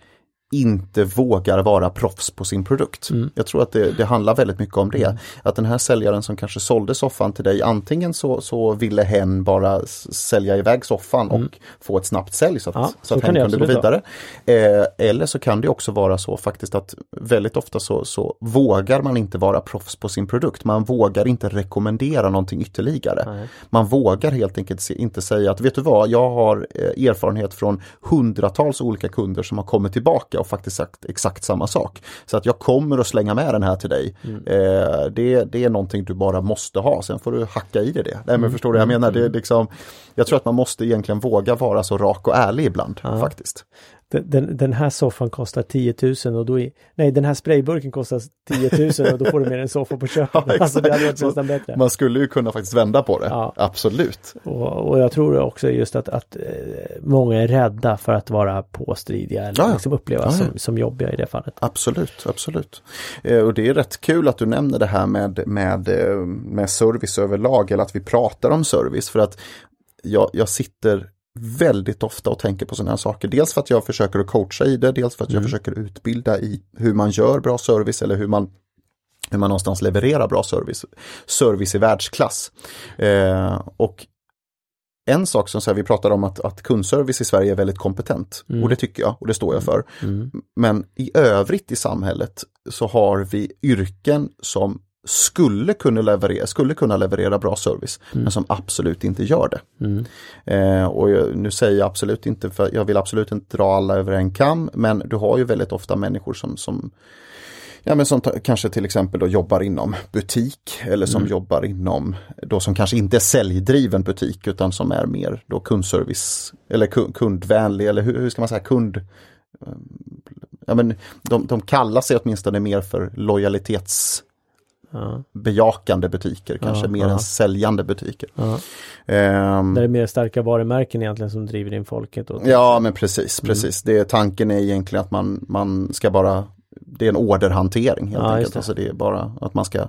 inte vågar vara proffs på sin produkt. Mm. Jag tror att det, det handlar väldigt mycket om det. Att den här säljaren som kanske sålde soffan till dig, antingen så, så ville hen bara sälja iväg soffan och få ett snabbt sälj så att, Mm. Ja, så att hen kunde gå vidare. Eh, eller så kan det också vara så faktiskt att väldigt ofta så, så vågar man inte vara proffs på sin produkt. Man vågar inte rekommendera någonting ytterligare. Nej. Man vågar helt enkelt inte säga att vet du vad, jag har eh, erfarenhet från hundratals olika kunder som har kommit tillbaka och faktiskt sagt exakt samma sak. Så att jag kommer att slänga med den här till dig. Eh, det, det är någonting du bara måste ha, sen får du hacka i dig det. Nej men förstår du jag menar? Det är liksom, jag tror att man måste egentligen våga vara så rak och ärlig ibland faktiskt. Den, den, här soffan kostar 10 000 och då är, nej den här sprayburken kostar 10 000 och då får du med en soffa på <laughs> köpet. Ja, alltså det hade varit nästan bättre. Man skulle ju kunna faktiskt vända på det, Ja. absolut. Och, och jag tror också just att, att eh, många är rädda för att vara påstridiga eller Ja, liksom upplevas. Som, som jobbiga i det fallet. Absolut, absolut. Eh, och det är rätt kul att du nämner det här med, med, eh, med service överlag eller att vi pratar om service för att jag, jag sitter väldigt ofta och tänker på sådana här saker. Dels för att jag försöker att coacha i det, dels för att jag försöker utbilda i hur man gör bra service eller hur man hur man någonstans levererar bra service. Service i världsklass. Eh, och en sak som så här, vi pratar om att, att kundservice i Sverige är väldigt kompetent. Mm. Och det tycker jag och det står jag för. Mm. Men i övrigt i samhället så har vi yrken som skulle kunna leverera, skulle kunna leverera bra service, men som absolut inte gör det. Mm. Eh, och jag, nu säger jag absolut inte, för jag vill absolut inte dra alla över en kam, men du har ju väldigt ofta människor som, som Ja men som kanske till exempel då jobbar inom butik eller som jobbar inom då som kanske inte är säljdriven butik utan som är mer då kundservice eller ku- kundvänlig eller hur, hur ska man säga kund eh, Ja men de, de kallar sig åtminstone mer för lojalitetsbejakande Ja. butiker, kanske Ja, mer ja. än säljande butiker. Ja. Ehm, Det är mer starka varumärken egentligen som driver in folket. Och, Ja men precis, precis. Det, tanken är egentligen att man, man ska bara, det är en orderhantering helt Ja, enkelt. det. Alltså det är bara att man ska,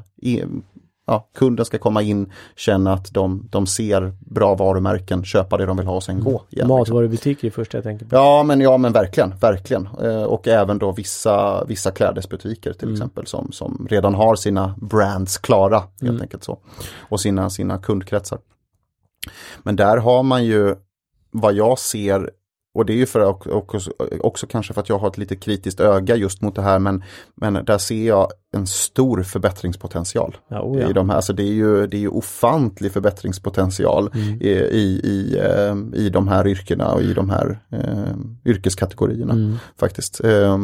ja, kunden ska komma in, känna att de, de ser bra varumärken, köpa det de vill ha och sen gå. Igen, liksom. Matvarubutiker är första jag tänker på. Ja men, ja, men verkligen, verkligen. Eh, och även då vissa, vissa klädesbutiker till exempel som, som redan har sina brands klara. helt enkelt så. Och sina, sina kundkretsar. Men där har man ju vad jag ser och det är ju för att också, också kanske för att jag har ett lite kritiskt öga just mot det här men, men där ser jag en stor förbättringspotential. Ja, oh ja. I de här. Alltså det, är ju, det är ju ofantlig förbättringspotential Mm. i, i, i, eh, i de här yrkena och i de här eh, yrkeskategorierna. Mm. faktiskt. Eh,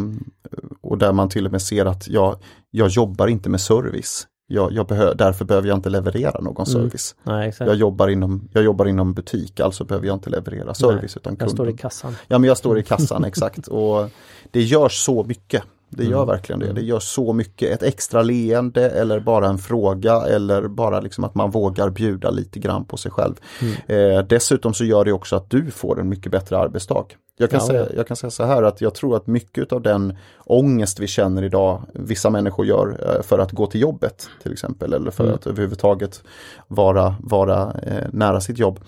och där man till och med ser att jag, jag jobbar inte med service. Jag, jag behö, därför behöver jag inte leverera någon Mm. service. Nej, exakt. Jag jobbar, inom, jag jobbar inom butik, alltså behöver jag inte leverera service Nej, utan Jag står i kassan. Ja men jag står i kassan, exakt. <laughs> Och det gör så mycket. Det gör Mm. verkligen det. Det gör så mycket. Ett extra leende eller bara en fråga eller bara liksom att man vågar bjuda lite grann på sig själv. Mm. Eh, dessutom så gör det också att du får en mycket bättre arbetsdag. Jag kan, Ja, säga, ja. jag kan säga så här att jag tror att mycket av den ångest vi känner idag, vissa människor gör eh, för att gå till jobbet till exempel eller för Mm. att överhuvudtaget vara, vara eh, nära sitt jobb.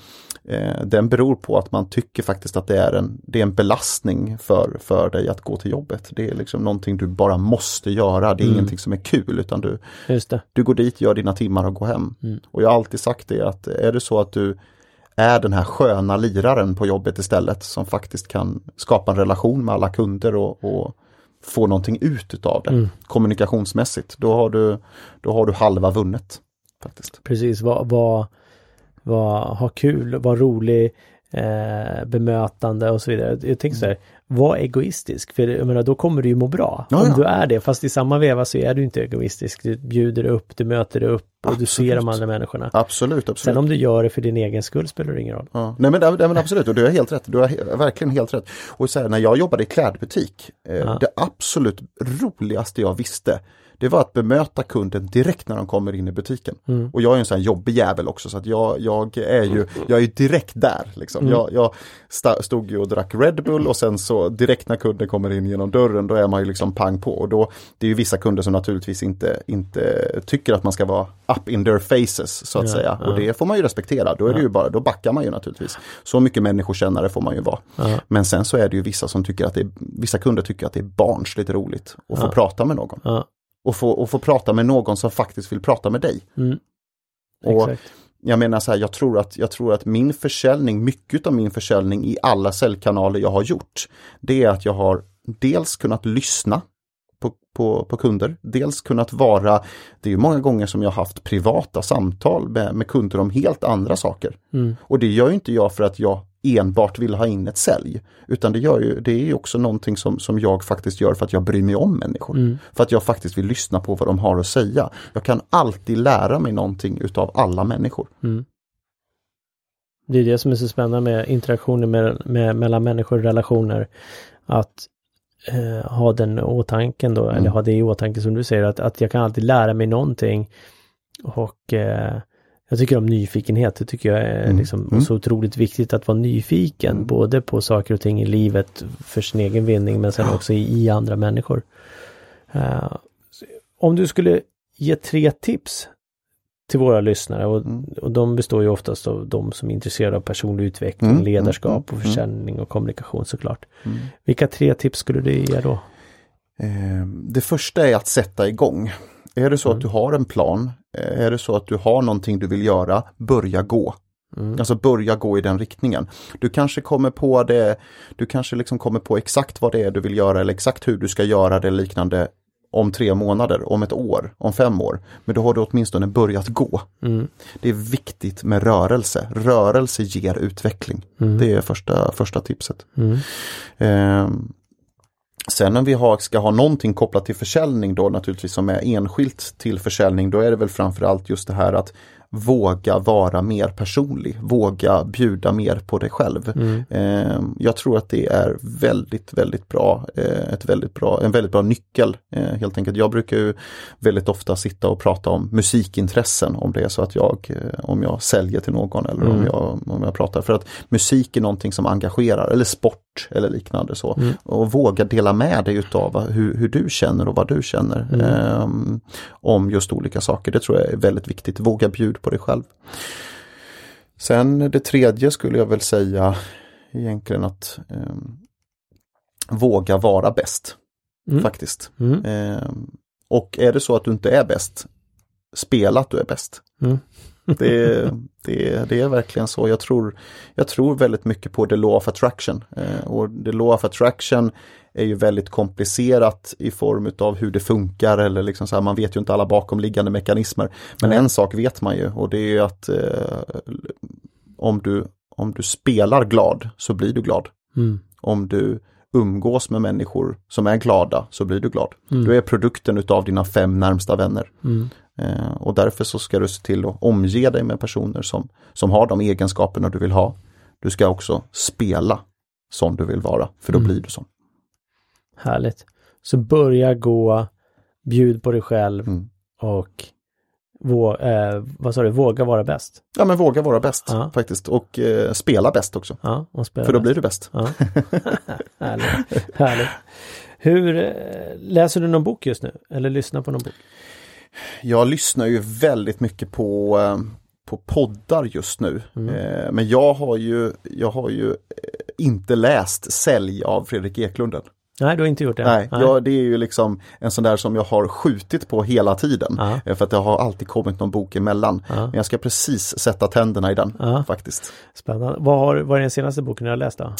Eh, den beror på att man tycker faktiskt att det är en, det är en belastning för, för dig att gå till jobbet. Det är liksom någonting du bara måste göra, det är Mm. ingenting som är kul utan du, du går dit, gör dina timmar och går hem. Mm. Och jag har alltid sagt det att är det så att du är den här sköna liraren på jobbet istället som faktiskt kan skapa en relation med alla kunder och, och få någonting ut utav det Mm. kommunikationsmässigt. Då har, du, då har du halva vunnet. faktiskt. Precis, vad, vad, vad ha kul, vara rolig, eh, bemötande och så vidare. Jag tänker så här, var egoistisk, för jag menar, då kommer du ju må bra. Ja, Om ja. du är det, fast i samma veva så är du inte egoistisk. Du bjuder upp, du möter upp och du ser de Absolut. andra människorna. Absolut, absolut. Sen om du gör det för din egen skull spelar det ingen roll. Ja. Nej, men, nej men absolut, och du har helt rätt. Du har verkligen helt rätt. Och så här, när jag jobbade i klädbutik, eh, det absolut roligaste jag visste, det var att bemöta kunden direkt när de kommer in i butiken. Mm. Och jag är en sån här jobbig jävel också så att jag, jag är ju jag är direkt där. Liksom. Mm. Jag, jag stod ju och drack Red Bull och sen så direkt när kunden kommer in genom dörren då är man ju liksom pang på. Och då, det är ju vissa kunder som naturligtvis inte, inte tycker att man ska vara up in their faces så att Ja, säga. ja. Och det får man ju respektera. Då, är det ju bara, då backar man ju naturligtvis. Så mycket människokännare får man ju vara. Ja. Men sen så är det ju vissa som tycker att det är, vissa kunder tycker att det är barnsligt roligt att få prata med någon. Och få, och få prata med någon som faktiskt vill prata med dig. Mm. Och Exakt. jag menar så här, jag tror att, jag tror att min försäljning, mycket av min försäljning i alla säljkanaler jag har gjort, det är att jag har dels kunnat lyssna på, på, på kunder, dels kunnat vara, det är ju många gånger som jag har haft privata samtal med, med kunder om helt andra saker. Mm. Och det gör ju inte jag för att jag enbart vill ha in ett sälj. Utan det, gör ju, det är också någonting som, som jag faktiskt gör för att jag bryr mig om människor. Mm. För att jag faktiskt vill lyssna på vad de har att säga. Jag kan alltid lära mig någonting utav alla människor. Mm. Det är det som är så spännande med interaktioner med, med, mellan människor och relationer. Att eh, ha den åtanken då, eller ha det i åtanke som du säger, att, att jag kan alltid lära mig någonting. Och eh, jag tycker om nyfikenhet, det tycker jag är Mm. liksom Mm. så otroligt viktigt att vara nyfiken, Mm. både på saker och ting i livet för sin egen vinning, men sen också i, i andra människor. Så om du skulle ge tre tips till våra lyssnare och, Mm. och de består ju oftast av de som är intresserade av personlig utveckling, Mm, ledarskap och försäljning och kommunikation såklart. Vilka tre tips skulle du ge då? Eh, Det första är att sätta igång. Är det så att du har en plan, är det så att du har någonting du vill göra, börja gå. Mm. Alltså börja gå i den riktningen. Du kanske kommer på det, du kanske liksom kommer på exakt vad det är du vill göra eller exakt hur du ska göra det liknande om tre månader, om ett år, om fem år. Men då har du åtminstone börjat gå. Mm. Det är viktigt med rörelse. Rörelse ger utveckling. Mm. Det är första, första tipset. Mm. Ehm, Sen om vi har, ska ha någonting kopplat till försäljning då naturligtvis som är enskilt till försäljning då är det väl framförallt just det här att våga vara mer personlig, våga bjuda mer på dig själv. Mm. Ehm, Jag tror att det är väldigt, väldigt bra, eh, ett väldigt bra, en väldigt bra nyckel eh, helt enkelt. Jag brukar ju väldigt ofta sitta och prata om musikintressen om det är så att jag, eh, om jag säljer till någon eller om, Mm. jag, om jag pratar. För att musik är någonting som engagerar, eller sport eller liknande så. Mm. Och våga dela med dig utav hur, hur du känner och vad du känner mm. eh, om just olika saker. Det tror jag är väldigt viktigt. Våga bjuda på dig själv. Sen det tredje skulle jag väl säga egentligen att eh, våga vara bäst. Mm. Faktiskt. Eh, och är det så att du inte är bäst, spela att du är bäst. Mm. Det, det, det är verkligen så. Jag tror, jag tror väldigt mycket på the law of attraction. Eh, och the law of attraction är ju väldigt komplicerat i form av hur det funkar eller liksom så här, man vet ju inte alla bakomliggande mekanismer. Men mm. en sak vet man ju och det är att eh, om, du, om du spelar glad så blir du glad. Mm. Om du umgås med människor som är glada så blir du glad. Mm. Du är produkten utav dina fem närmsta vänner. Mm. Eh, och därför så ska du se till att omge dig med personer som, som har de egenskaperna du vill ha. Du ska också spela som du vill vara, för då mm. blir du sån. Härligt. Så börja gå, bjud på dig själv mm. och vå, eh, vad sa du, våga vara bäst. Ja men våga vara bäst ja. faktiskt och eh, spela bäst också. Ja, och spela För då bäst. blir du bäst. Ja. <laughs> <laughs> härligt. härligt. Hur, eh, läser du någon bok just nu eller lyssnar på någon bok? Jag lyssnar ju väldigt mycket på, eh, på poddar just nu. Mm. Eh, men jag har ju, jag har ju inte läst Sälj av Fredrik Eklund. Nej, du har inte gjort det? Nej, Nej. Jag, det är ju liksom en sån där som jag har skjutit på hela tiden. Eh, för att det har alltid kommit någon bok emellan. Ja. Men jag ska precis sätta tänderna i den ja. faktiskt. Spännande. Vad, har, vad är den senaste boken du har läst då? Eh,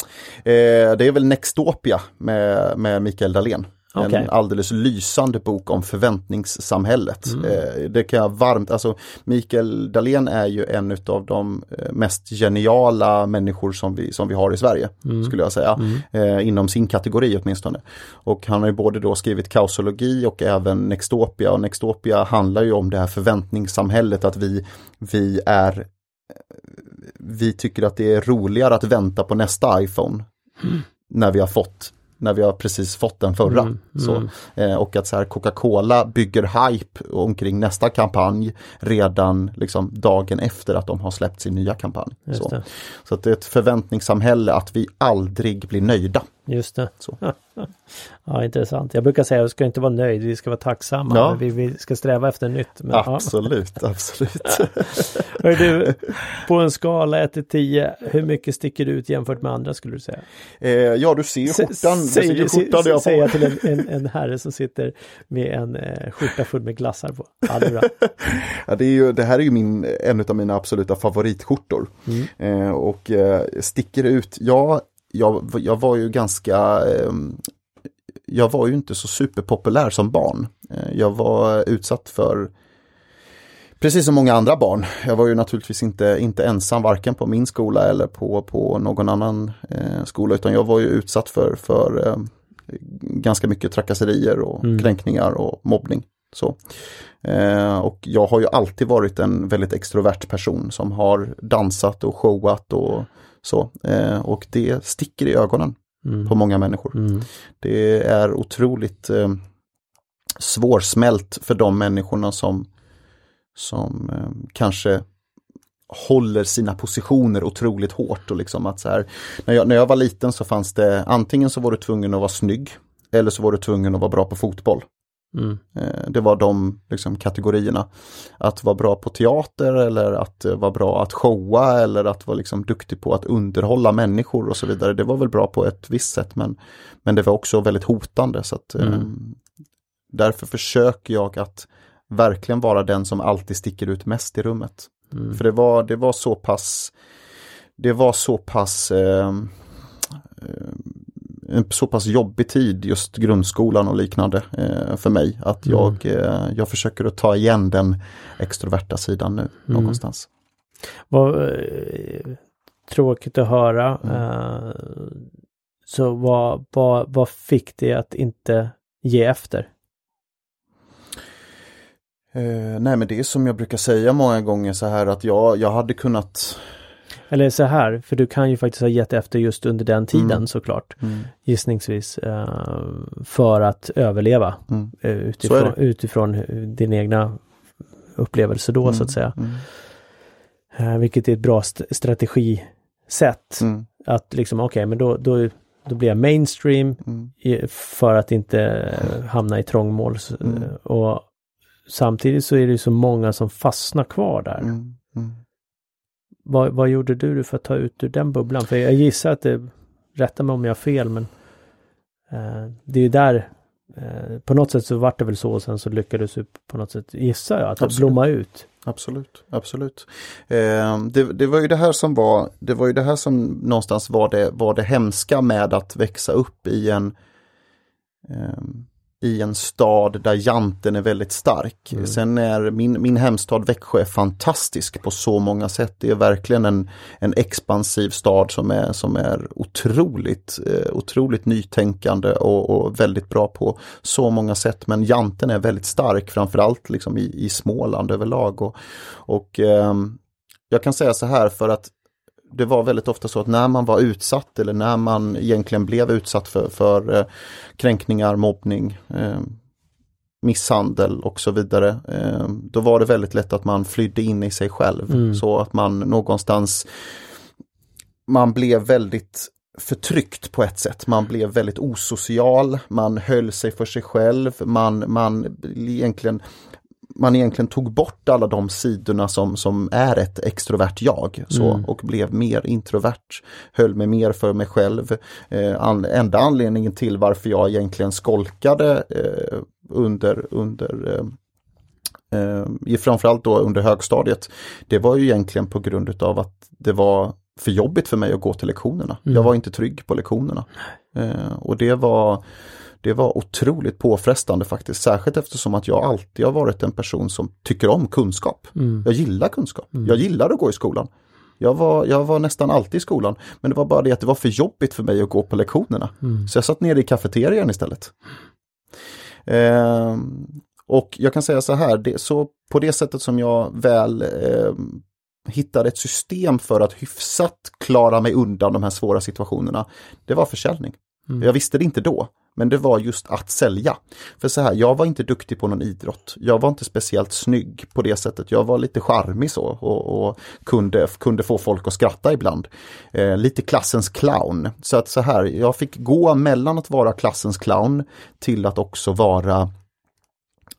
det är väl Nextopia med, med Mikael Dahlén. Okay. En alldeles lysande bok om förväntningssamhället. Mm. Eh, det kan jag varmt, alltså Mikael Dahlén är ju en av de eh, mest geniala människor som vi, som vi har i Sverige, mm. skulle jag säga. Mm. Eh, inom sin kategori åtminstone. Och han har ju både då skrivit kausologi och även Nextopia. Och Nextopia handlar ju om det här förväntningssamhället, att vi, vi är vi tycker att det är roligare att vänta på nästa iPhone mm. när vi har fått när vi har precis fått den förra. Mm, så, mm. Och att så här Coca-Cola bygger hype omkring nästa kampanj redan liksom dagen efter att de har släppt sin nya kampanj. Så. så att det är ett förväntningssamhälle att vi aldrig blir nöjda. Just det. Så. <laughs> ja, intressant. Jag brukar säga att vi ska inte vara nöjd, vi ska vara tacksamma. Ja. Vi, vi, ska sträva efter nytt. Men, absolut, ja. absolut. <laughs> <laughs> Hör du, på en skala 1 till 10, hur mycket sticker du ut jämfört med andra skulle du säga? Eh, ja, du ser skjortan. Säg, du ser skjortan jag säger till en, en, en, herre som sitter med en eh, skjorta full med glassar på. Ja, det, är bra. ja, det, är ju, det här är ju min, en av mina absoluta favoritskjortor. Mm. Eh, och eh, sticker ut, ja, jag, jag var ju ganska eh, jag var ju inte så superpopulär som barn. Eh, jag var utsatt för Precis som många andra barn. Jag var ju naturligtvis inte, inte ensam varken på min skola eller på, på någon annan eh, skola utan jag var ju utsatt för, för eh, ganska mycket trakasserier och mm. kränkningar och mobbning. Så. Eh, och jag har ju alltid varit en väldigt extrovert person som har dansat och showat och så. Eh, och det sticker i ögonen mm. på många människor. Mm. Det är otroligt eh, svårsmält för de människorna som, som eh, kanske håller sina positioner otroligt hårt och liksom att så här, när jag, när jag var liten så fanns det antingen så var du tvungen att vara snygg eller så var du tvungen att vara bra på fotboll. Mm. Eh, det var de liksom, kategorierna. Att vara bra på teater eller att eh, vara bra att showa eller att vara liksom, duktig på att underhålla människor och så vidare. Det var väl bra på ett visst sätt men, men det var också väldigt hotande. Så att, mm. eh, därför försöker jag att verkligen vara den som alltid sticker ut mest i rummet. Mm. För det var, det var så pass det var så pass eh, en så pass jobbig tid, just grundskolan och liknande eh, för mig. Att mm. jag, eh, jag försöker att ta igen den extroverta sidan nu mm. någonstans. Vad eh, tråkigt att höra. Mm. Så vad, vad, vad fick det att inte ge efter? Eh, nej men det är som jag brukar säga många gånger så här att jag, jag hade kunnat eller så här, för du kan ju faktiskt ha gett efter just under den tiden mm. såklart. Mm. Gissningsvis. Uh, för att överleva. Mm. Uh, utifrån, utifrån, din egna upplevelse då så att mm. säga. Uh, vilket är ett bra st strategisätt. Mm. Att liksom, okej, okay, men då, då, då blir jag mainstream mm. för att inte hamna i trångmål. Mm. Och samtidigt så är det så många som fastnar kvar där. Vad, vad gjorde du för att ta ut ur den bubblan? För jag gissar att det, rätta mig om jag har fel, men eh, det är ju där eh, på något sätt så vart det väl så och sen så lyckades du på något sätt, gissar jag, att Absolut. blomma ut. Absolut, absolut. Eh, det, det, var ju det här som var, det var ju det här som någonstans var det, var det hemska med att växa upp i en eh, i en stad där janten är väldigt stark. Mm. Sen är min, min hemstad Växjö fantastisk på så många sätt. Det är verkligen en, en expansiv stad som är, som är otroligt, eh, otroligt nytänkande och, och, väldigt bra på så många sätt. Men janten är väldigt stark, framförallt liksom i, i Småland överlag. Och, och eh, jag kan säga så här för att det var väldigt ofta så att när man var utsatt eller när man egentligen blev utsatt för, för eh, kränkningar, mobbning, eh, misshandel och så vidare. Eh, då var det väldigt lätt att man flydde in i sig själv. Mm. Så att man någonstans man blev väldigt förtryckt på ett sätt. Man blev väldigt osocial, man höll sig för sig själv, man, man egentligen man egentligen tog bort alla de sidorna som, som är ett extrovert jag så, mm. och blev mer introvert. Höll mig mer för mig själv. Eh, an, enda anledningen till varför jag egentligen skolkade eh, under, under eh, eh, framförallt då under högstadiet. Det var ju egentligen på grund av att det var för jobbigt för mig att gå till lektionerna. Mm. Jag var inte trygg på lektionerna. Eh, och det var det var otroligt påfrestande faktiskt, särskilt eftersom att jag alltid har varit en person som tycker om kunskap. Mm. Jag gillar kunskap, mm. jag gillar att gå i skolan. Jag var, jag var nästan alltid i skolan, men det var bara det att det var för jobbigt för mig att gå på lektionerna. Mm. Så jag satt nere i kafeterian istället. Eh, och jag kan säga så här, det, så på det sättet som jag väl eh, hittade ett system för att hyfsat klara mig undan de här svåra situationerna, det var försäljning. Mm. Jag visste det inte då, men det var just att sälja. För så här, jag var inte duktig på någon idrott. Jag var inte speciellt snygg på det sättet. Jag var lite charmig så och, och kunde, kunde få folk att skratta ibland. Eh, lite klassens clown. Så att så här, jag fick gå mellan att vara klassens clown till att också vara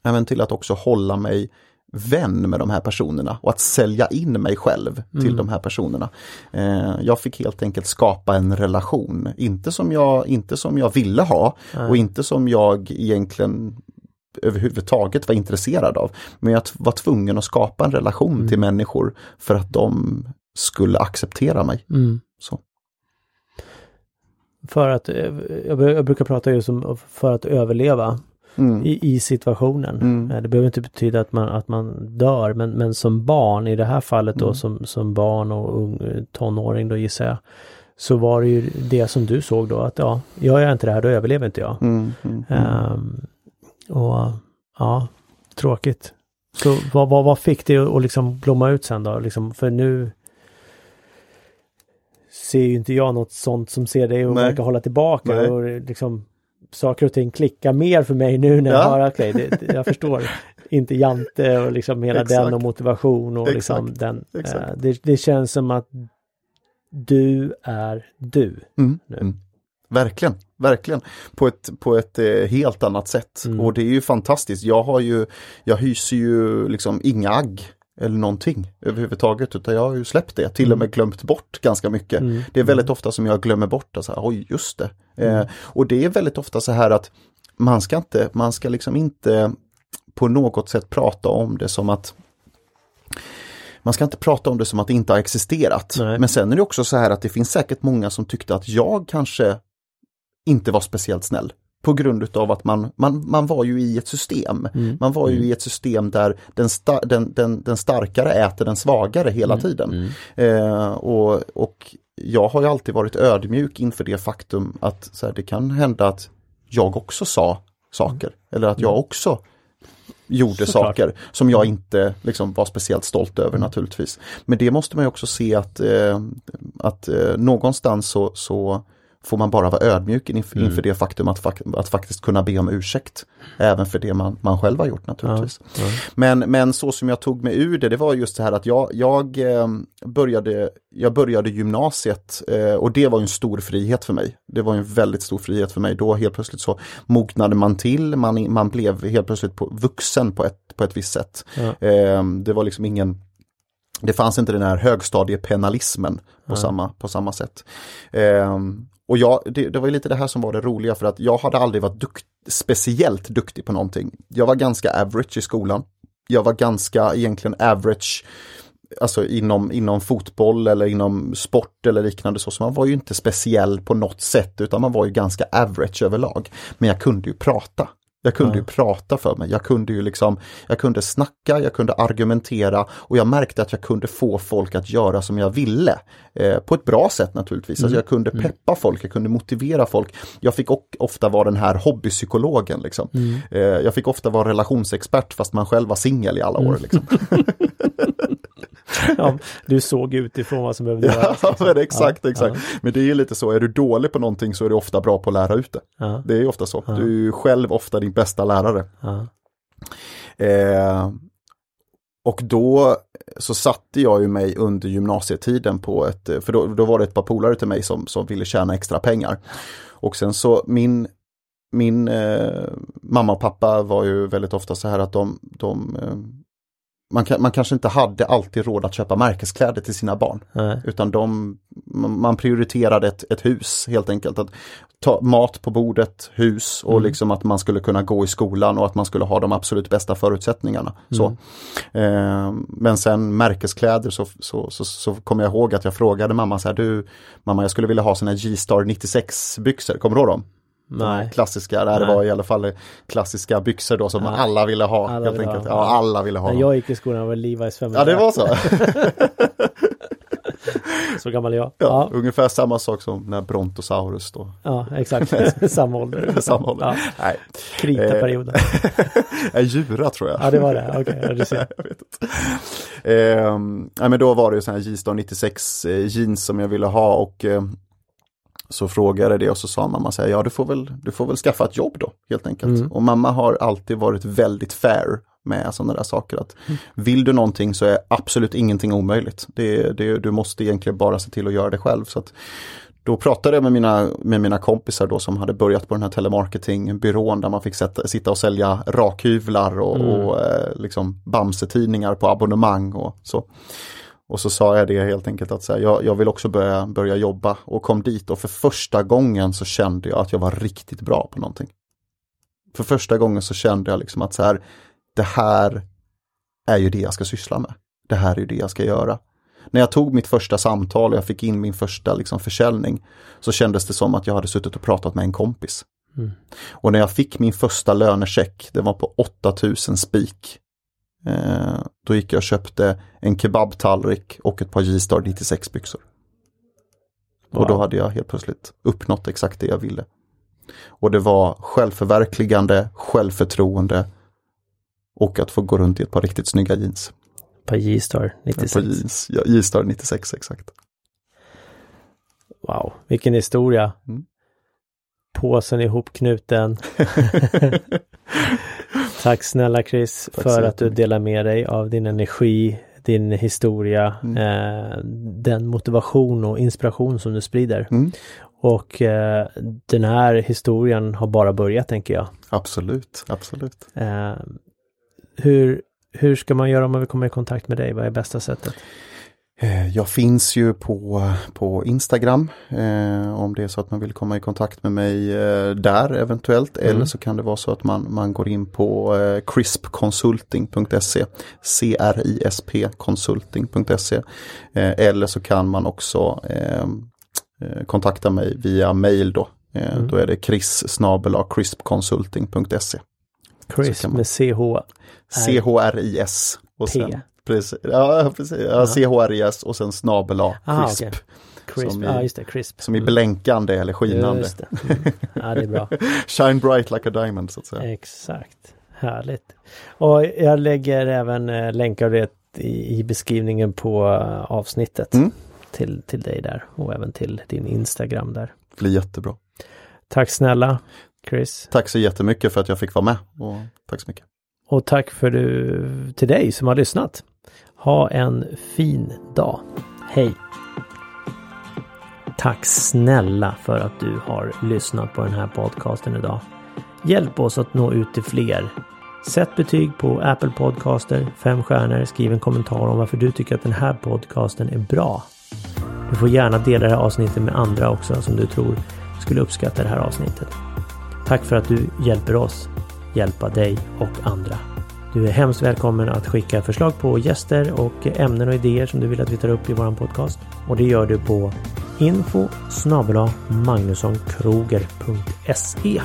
även till att också hålla mig vän med de här personerna och att sälja in mig själv till mm. de här personerna. Eh, jag fick helt enkelt skapa en relation, inte som jag, inte som jag ville ha Nej. och inte som jag egentligen överhuvudtaget var intresserad av. Men jag var tvungen att skapa en relation mm. till människor för att de skulle acceptera mig. Mm. Så. För att, eh, jag brukar prata just om för att överleva mm. i, i, situationen. Mm. Eh, det behöver inte betyda att man, att man dör men, men som barn i det här fallet då mm. som, som barn och ung, tonåring då gissar jag. Så var det ju det som du såg då att ja, gör jag inte det här då överlever inte jag. Um, och ja, tråkigt. Så vad, vad, vad fick det att liksom blomma ut sen då? Liksom, för nu ser ju inte jag något sånt som ser dig och verkar hålla tillbaka. Nej. Och liksom, saker och ting klickar mer för mig nu när jag hör, okej, okay, jag förstår <laughs> inte Jante och liksom hela Exakt. den och motivation och liksom Exakt. liksom den. Eh, det, det, känns som att du är du. Mm. Nu. Mm. Verkligen, verkligen. På ett, på ett eh, helt annat sätt. Mm. Och det är ju fantastiskt. Jag har ju, jag hyser ju liksom inga agg eller någonting överhuvudtaget utan jag har ju släppt det, till och med mm. glömt bort ganska mycket. Mm. Det är väldigt mm. ofta som jag glömmer bort det, så här, oj just det. Eh, mm. och det är väldigt ofta så här att man ska inte, man ska liksom inte på något sätt prata om det som att man ska inte prata om det som att det inte har existerat. Nej. Men sen är det också så här att det finns säkert många som tyckte att jag kanske inte var speciellt snäll på grund utav att man, man, man var ju i ett system. Mm. Man var ju mm. i ett system där den, sta, den, den, den starkare äter den svagare hela mm. tiden. Mm. Eh, och, och jag har ju alltid varit ödmjuk inför det faktum att så här, det kan hända att jag också sa saker mm. eller att jag mm. också gjorde Såklart. saker som jag inte liksom, var speciellt stolt över naturligtvis. Men det måste man ju också se att, eh, att eh, någonstans så, så får man bara vara ödmjuk inför, mm. inför det faktum att, att faktiskt kunna be om ursäkt. Även för det man, man själv har gjort naturligtvis. Ja, ja. Men, men så som jag tog mig ur det, det var just det här att jag, jag, eh, började, jag började gymnasiet eh, och det var en stor frihet för mig. Det var en väldigt stor frihet för mig. Då helt plötsligt så mognade man till, man, man blev helt plötsligt på, vuxen på ett, på ett visst sätt. Ja. Eh, det var liksom ingen det fanns inte den här högstadiepenalismen på, samma, på samma sätt. Eh, och jag, det, det, var lite det här som var det roliga för att jag hade aldrig varit dukt, speciellt duktig på någonting. Jag var ganska average i skolan. Jag var ganska egentligen average alltså inom, inom fotboll eller inom sport eller liknande så. Så man var ju inte speciell på något sätt utan man var ju ganska average överlag. Men jag kunde ju prata. Jag kunde ju prata för mig, jag kunde ju liksom, jag kunde snacka, jag kunde argumentera och jag märkte att jag kunde få folk att göra som jag ville. Eh, på ett bra sätt naturligtvis, alltså, mm. alltså jag kunde mm. peppa folk, jag kunde motivera folk. Jag fick ofta vara den här hobbypsykologen. Liksom. Mm. Eh, jag fick ofta vara relationsexpert fast man själv var singel i alla år. Mm. Liksom. <laughs> <laughs> ja, du såg utifrån vad som behövde göras. Ja, men exakt, exakt. Ja. Men det är ju lite så, är du dålig på någonting så är du ofta bra på att lära ut det. Ja. Det är ofta så. Du är ju själv ofta din bästa lärare. Eh, och då så satte jag ju mig under gymnasietiden på ett, för då, då var det ett par polare till mig som, som ville tjäna extra pengar. Och sen så min min eh, mamma och pappa var ju väldigt ofta så här att de, de eh, man, man kanske inte hade alltid råd att köpa märkeskläder till sina barn. Nej. Utan de, man prioriterade ett, ett hus helt enkelt. Att ta mat på bordet, hus och mm. liksom att man skulle kunna gå i skolan och att man skulle ha de absolut bästa förutsättningarna. Mm. Så. Eh, men sen märkeskläder så, så, så, så kommer jag ihåg att jag frågade mamma så här, du mamma jag skulle vilja ha såna G-star 96 byxor, kommer du ihåg dem? Nej. Klassiska, det var i alla fall klassiska byxor då som ja. alla ville ha. Alla helt enkelt. Ha. Ja, alla ville ha. När jag gick i skolan var Levi's 500. Ja, det var så. <laughs> så gammal är jag. Ja, ja, Ungefär samma sak som när Brontosaurus då. Ja, exakt. <laughs> samma ålder. <laughs> samma ålder. Ja. Nej. Kritaperioden. Eh, djura tror jag. Ja, det var det. Okej, okay, ja, du ser. jag vet inte. Eh, nej, men då var det ju sådana här G-Star 96 eh, jeans som jag ville ha och eh, så frågade det och så sa mamma så här, ja du får, väl, du får väl skaffa ett jobb då helt enkelt. Mm. Och mamma har alltid varit väldigt fair med sådana där saker. Att mm. Vill du någonting så är absolut ingenting omöjligt. Det, det, du måste egentligen bara se till att göra det själv. Så att, då pratade jag med mina, med mina kompisar då som hade börjat på den här telemarketingbyrån där man fick sätta, sitta och sälja rakhyvlar och, mm. och eh, liksom Bamse-tidningar på abonnemang och så. Och så sa jag det helt enkelt att så här, jag, jag, vill också börja, börja jobba och kom dit och för första gången så kände jag att jag var riktigt bra på någonting. För första gången så kände jag liksom att så här, det här är ju det jag ska syssla med. Det här är ju det jag ska göra. När jag tog mitt första samtal och jag fick in min första liksom, försäljning så kändes det som att jag hade suttit och pratat med en kompis. Mm. Och när jag fick min första lönecheck, det var på 8000 spik. Eh, då gick jag och köpte en kebabtallrik och ett par J-star 96 byxor. Wow. Och då hade jag helt plötsligt uppnått exakt det jag ville. Och det var självförverkligande, självförtroende och att få gå runt i ett par riktigt snygga jeans. Par J-star 96. Ja, jeans, ja, J-star 96 exakt. Wow, vilken historia. Mm. Påsen ihopknuten. <laughs> <laughs> Tack snälla Chris Tack för att du delar med dig av din energi, din historia, mm. eh, den motivation och inspiration som du sprider. Mm. Och eh, den här historien har bara börjat tänker jag. Absolut, absolut. Eh, hur, hur ska man göra om man vill komma i kontakt med dig? Vad är bästa sättet? Eh, jag finns ju på, på Instagram eh, om det är så att man vill komma i kontakt med mig eh, där eventuellt. Mm. Eller så kan det vara så att man, man går in på eh, crispconsulting.se C-R-I-S-P consulting.se eh, Eller så kan man också eh, kontakta mig via mail då. Mm. Då är det chris crispconsulting.se Chris med CH C-H-R-I-S och sen Precis, ja precis. Ja, CHRIS och sen snabel A, CRISP. Okay. Crisp, som i, ja just det, crisp. Som i blänkande eller skinande. Just det. Mm. Ja, det är bra. <laughs> Shine bright like a diamond så att säga. Exakt, härligt. Och jag lägger även eh, länkar det i, beskrivningen på uh, avsnittet. Mm. Till, till dig där och även till din Instagram där. Det blir jättebra. Tack snälla Chris. Tack så jättemycket för att jag fick vara med. Och tack så mycket. Och tack för du, till dig som har lyssnat. Ha en fin dag. Hej! Tack snälla för att du har lyssnat på den här podcasten idag. Hjälp oss att nå ut till fler. Sätt betyg på Apple Podcaster, fem stjärnor, skriv en kommentar om varför du tycker att den här podcasten är bra. Du får gärna dela det här avsnittet med andra också som du tror skulle uppskatta det här avsnittet. Tack för att du hjälper oss hjälpa dig och andra. Du är hemskt välkommen att skicka förslag på gäster och ämnen och idéer som du vill att vi tar upp i våran podcast. Och det gör du på info magnussonkroger.se